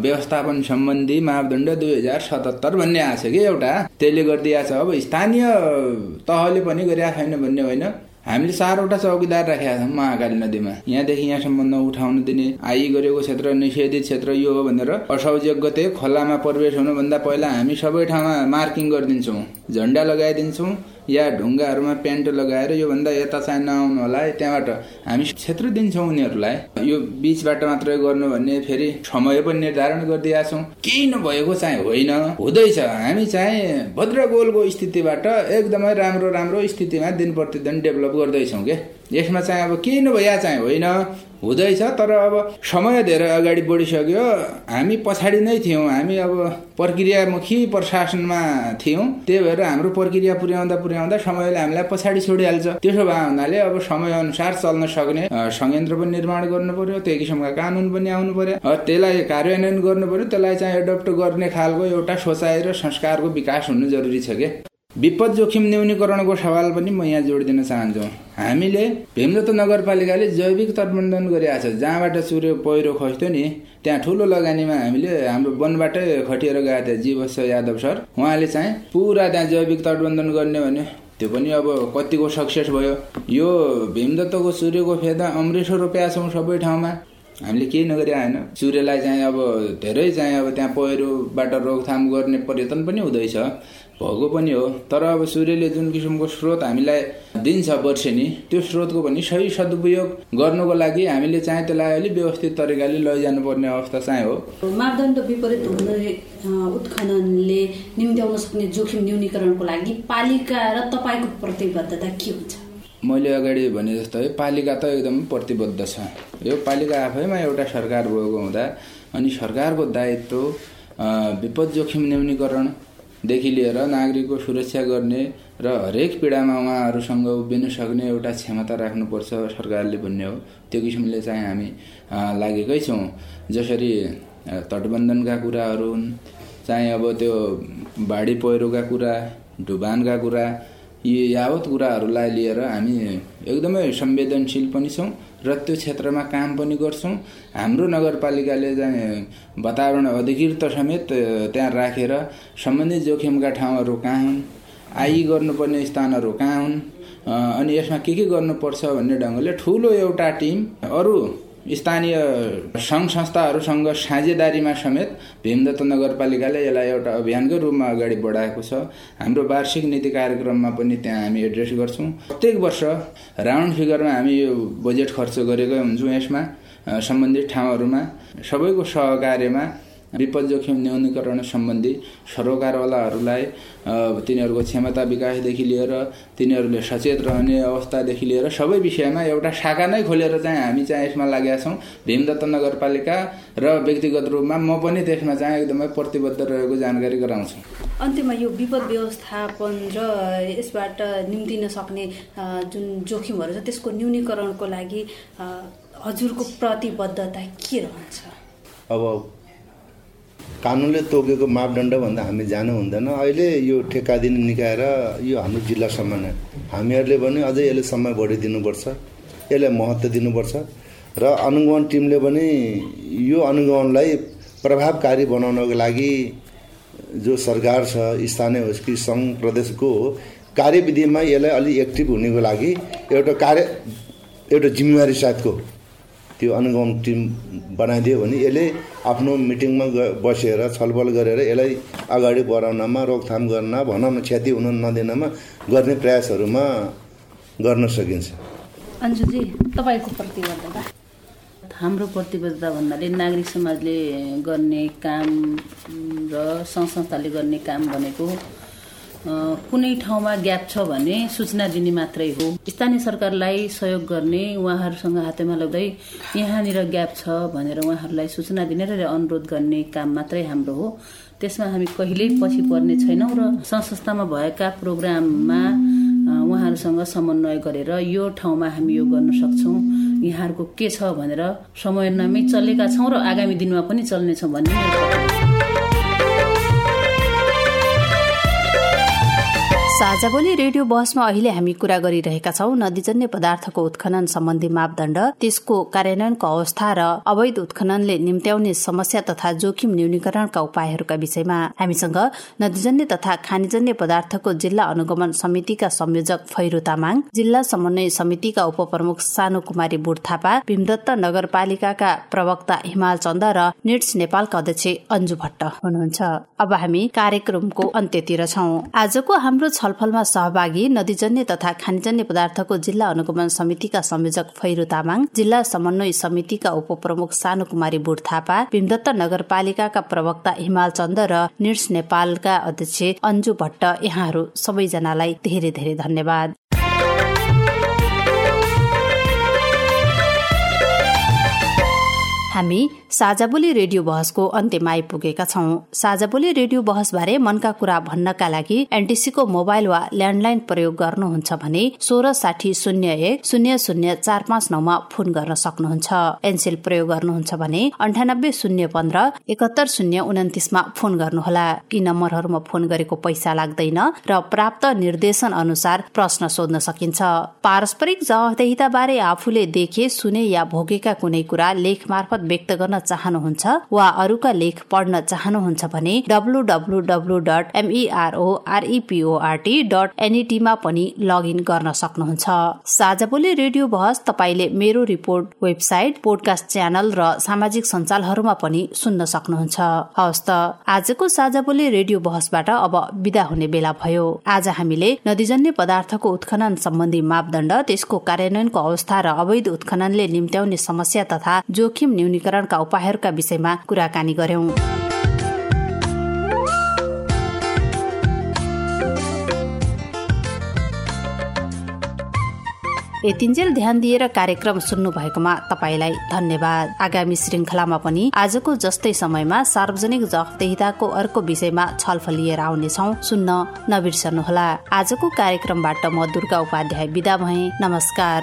व्यवस्थापन सम्बन्धी मापदण्ड दुई हजार सतहत्तर भन्ने आएको छ कि एउटा। त्यसले गरिदिएको छ। अब स्थानीय तहले पनि गरिरहेको छैन भन्ने होइन। हामीले चारवटा चौकीदार राखेका छौँ महाकाली नदीमा। यहाँदेखि यहाँसम्म नउठाउनु दिने आइ गरेको क्षेत्र निषेधित क्षेत्र यो हो भनेर असौज गते खोलामा प्रवेश हुनुभन्दा पहिला हामी सबै ठाउँमा मार्किङ गरिदिन्छौँ झन्डा लगाइदिन्छौँ या ढुङ्गाहरूमा प्यान्ट लगाएर योभन्दा यता चाहिँ नआउनु होला है त्यहाँबाट हामी क्षेत्र दिन्छौँ उनीहरूलाई। यो बिचबाट मात्रै गर्नु भन्ने फेरि समय पनि निर्धारण गरिदिएका छौँ केही नभएको चाहिँ होइन हुँदैछ। हामी चाहिँ भद्रगोलको स्थितिबाट एकदमै राम्रो राम्रो स्थितिमा दिन प्रतिदिन डेभलप गर्दैछौँ के? यसमा चाहिँ अब केही नभइया चाहिँ होइन? हुँदैछ तर अब समय धेरै अगाडि बढिसक्यो। हामी पछाडि नै थियौँ। हामी अब प्रक्रियामुखी प्रशासनमा थियौँ। त्यही भएर हाम्रो प्रक्रिया पुर्याउँदा पुर्याउँदा समयले हामीलाई पछाडि छोडिहाल्छ। त्यसो भए हुनाले अब समय अनुसार चल्न सक्ने संयन्त्र पनि निर्माण गर्नु पर्यो त्यही किसिमका कानुन पनि आउनु पर्यो त्यसलाई कार्यान्वयन गर्नु पर्यो त्यसलाई चाहिँ एडप्ट गर्ने खालको एउटा सोचाइ र संस्कारको विकास हुनु जरुरी छ क्या विपद जोखिम न्यूनीकरणको सवाल पनि म यहाँ जोडिदिन चाहन्छु। हामीले भीमदत्त नगरपालिकाले जैविक तटबन्धन गरिरहेको छ जहाँबाट सूर्य पहिरो खस्थ्यो नि त्यहाँ ठुलो लगानीमा हामीले हाम्रो वनबाटै खटिएर गएको थियो जीवस यादव सर उहाँले चाहिँ पुरा त्यहाँ जैविक तटबन्धन गर्ने भने त्यो पनि अब कतिको सक्सेस भयो। यो भीमदत्तको सूर्यको फेदा अमृसो रोप्या छौँ सबै ठाउँमा। हामीले केही नगरे आएन सूर्यलाई चाहिँ अब धेरै चाहिँ अब त्यहाँ पहिरोबाट रोकथाम गर्ने प्रयत्न पनि हुँदैछ। भएको पनि हो। तर अब सूर्यले जुन किसिमको स्रोत हामीलाई दिन्छ वर्षेनी त्यो स्रोतको पनि सही सदुपयोग गर्नुको लागि हामीले चाहिँ त्यसलाई अलिक व्यवस्थित तरिकाले लैजानु पर्ने अवस्था चाहिँ हो। मापदण्ड विपरीत हुने उत्खननले निम्त्याउन सक्ने जोखिम न्यूनीकरणको लागि पालिका र तपाईँको प्रतिबद्धता के हुन्छ? मैले अगाडि भने जस्तै पालिका त एकदम प्रतिबद्ध छ। यो पालिका आफैमा एउटा सरकार भएको हुँदा अनि सरकारको दायित्व विपद जोखिम न्यूनीकरण देखि लिएर नागरिकको सुरक्षा गर्ने र हरेक पीडामा उहाँहरूसँग उभिन सक्ने एउटा क्षमता राख्नुपर्छ सरकारले भन्ने हो। त्यो किसिमले चाहिँ हामी लागेकै छौँ। जसरी तटबन्धनका कुराहरू हुन् चाहिँ अब त्यो बाढी पहिरोका कुरा डुबानका कुरा यी यावत कुराहरूलाई लिएर हामी एकदमै संवेदनशील पनि छौँ। र त्यो क्षेत्रमा काम पनि गर्छौँ। हाम्रो नगरपालिकाले चाहिँ वातावरण अधिकृत समेत त्यहाँ राखेर सम्बन्धित जोखिमका ठाउँहरू कहाँ हुन् आइ गर्नुपर्ने स्थानहरू कहाँ हुन् अनि यसमा के के गर्नुपर्छ भन्ने ढङ्गले ठुलो एउटा टिम अरू स्थानीय सङ्घ संस्थाहरूसँग साझेदारीमा समेत भीमदत्त नगरपालिकाले यसलाई एउटा अभियानकै रूपमा अगाडि बढाएको छ। हाम्रो वार्षिक नीति कार्यक्रममा पनि त्यहाँ हामी एड्रेस गर्छौँ। प्रत्येक वर्ष राउन्ड फिगरमा हामी यो बजेट खर्च गरेकै हुन्छौँ यसमा सम्बन्धित ठाउँहरूमा। सबैको सहकार्यमा विपद जोखिम न्यूनीकरण सम्बन्धी सरोकारवालाहरूलाई तिनीहरूको क्षमता विकासदेखि लिएर तिनीहरूले सचेत रहने अवस्थादेखि लिएर सबै विषयमा एउटा शाखा नै खोलेर चाहिँ हामी चाहिँ यसमा लागेका छौँ। भीमदत्त नगरपालिका र व्यक्तिगत रूपमा म पनि त्यसमा चाहिँ एकदमै प्रतिबद्ध रहेको जानकारी गराउँछु। अन्त्यमा यो विपद व्यवस्थापन र यसबाट निम्तिन सक्ने जुन जोखिमहरू छ त्यसको न्यूनीकरणको लागि हजुरको प्रतिबद्धता के रहन्छ? अब कानुनले तोकेको मापदण्डभन्दा हामी जानु हुँदैन। अहिले यो ठेक्का दिने निकाएर यो हाम्रो जिल्लासम्म नै हामीहरूले पनि अझै यसले समय बढिदिनुपर्छ यसलाई महत्त्व दिनुपर्छ र अनुगमन टिमले पनि यो अनुगमनलाई प्रभावकारी बनाउनको लागि जो सरकार छ स्थानीय होस् कि सङ्घ प्रदेशको कार्यविधिमा यसलाई अलिक एक्टिभ हुनेको लागि एउटा कार्य एउटा जिम्मेवारी साथको त्यो अनुगमन टिम बनाइदियो भने यसले आफ्नो मिटिङमा बसेर छलफल गरेर यसलाई अगाडि बढाउनमा रोकथाम गर्न भनौँ न क्षति हुन नदिनमा गर्ने प्रयासहरूमा गर्न सकिन्छ। अन्जुजी तपाईँको प्रतिबद्धता? हाम्रो प्रतिबद्धता भन्नाले नागरिक समाजले गर्ने काम र सङ्घ संस्थाले गर्ने काम भनेको कुनै ठाउँमा ग्याप छ भने सूचना दिने मात्रै हो। स्थानीय सरकारलाई सहयोग गर्ने उहाँहरूसँग हातेमा लगाउँदै यहाँनिर ग्याप छ भनेर उहाँहरूलाई सूचना दिने र अनुरोध गर्ने काम मात्रै हाम्रो हो। त्यसमा हामी कहिल्यै पछि पर्ने छैनौँ र संस्थामा भएका प्रोग्राममा उहाँहरूसँग समन्वय गरेर यो ठाउँमा हामी यो गर्न सक्छौँ। यहाँहरूको के छ भनेर समन्वयमै चलेका छौँ र आगामी दिनमा पनि चल्नेछौँ भन्ने साझा बोली रेडियो बहसमा अहिले हामी कुरा गरिरहेका छौँ। नदीजन्य पदार्थको उत्खनन सम्बन्धी मापदण्ड त्यसको कार्यान्वयनको अवस्था र अवैध उत्खननले निम्त्याउने समस्या तथा जोखिम न्यूनीकरणका उपायहरूका विषयमा हामीसँग नदीजन्य तथा खानीजन्य पदार्थको जिल्ला अनुगमन समितिका संयोजक फैरो तामाङ जिल्ला समन्वय समितिका उपप्रमुख सानो कुमारी बुढ थापा भीमदत्त नगरपालिकाका प्रवक्ता हिमाल चन्द र निट्स नेपालका अध्यक्ष अन्जु भट्ट हुनुहुन्छ। अब हामी कार्यक्रमको अन्त्यतिर छौँ। आजको हाम्रो छलफलमा सहभागी नदीजन्य तथा खानीजन्य पदार्थको जिल्ला अनुगमन समितिका संयोजक फैरू तामाङ जिल्ला समन्वय समितिका उपप्रमुख सानु कुमारी बुढ थापा भीमदत्त नगरपालिकाका प्रवक्ता हिमाल चन्द र निर्स नेपालका अध्यक्ष अन्जु भट्ट यहाँहरू सबैजनालाई धेरै धेरै धन्यवाद। हामी साझाबोली रेडियो बहसको अन्त्यमा आइपुगेका छौँ। साझाबोली रेडियो बहसबारे मनका कुरा भन्नका लागि एनटिसीको मोबाइल वा ल्यान्डलाइन प्रयोग गर्नुहुन्छ भने सोह्र साठी शून्य एक शून्य शून्य चार पाँच नौमा फोन गर्न सक्नुहुन्छ। एनसेल प्रयोग गर्नुहुन्छ भने अन्ठानब्बे शून्य पन्ध्र एकात्तर शून्य उन्तिसमा फोन गर्नुहोला। यी नम्बरहरूमा फोन गरेको पैसा लाग्दैन र प्राप्त निर्देशन अनुसार प्रश्न सोध्न सकिन्छ। पारस्परिक जवाफदेहिता बारे आफूले देखे सुने या भोगेका कुनै कुरा लेख मार्फत व्यक्त गर्न चाहनुहुन्छ वा अरूका लेख पढ्न चाहनुहुन्छ भने W W W dot एमईआरओआरईपीओआरटी dot एनईटीमा पनि लगइन गर्न सक्नुहुन्छ। साझा बोली रेडियो बहस तपाईँले मेरो रिपोर्ट वेबसाइट पोडकास्ट च्यानल र सामाजिक सञ्जालहरूमा पनि सुन्न सक्नुहुन्छ। हवस् त आजको साझा बोली रेडियो बहसबाट अब विदा हुने बेला भयो। आज हामीले नदीजन्य पदार्थको उत्खनन सम्बन्धी मापदण्ड त्यसको कार्यान्वयनको अवस्था र अवैध उत्खननले निम्त्याउने समस्या तथा जोखिम न्यूनीकरणका उपायहरूका विषयमा कुराकानी गर्यौं। यतिन्जेल ध्यान दिएर कार्यक्रम सुन्नु भएकोमा तपाईँलाई धन्यवाद। आगामी श्रृङ्खलामा पनि आजको जस्तै समयमा सार्वजनिक जवाफदेहिताको अर्को विषयमा छलफल लिएर आउनेछौ। सुन्न नबिर्सनुहोला। आजको कार्यक्रमबाट म दुर्गा उपाध्याय विदा भए। नमस्कार।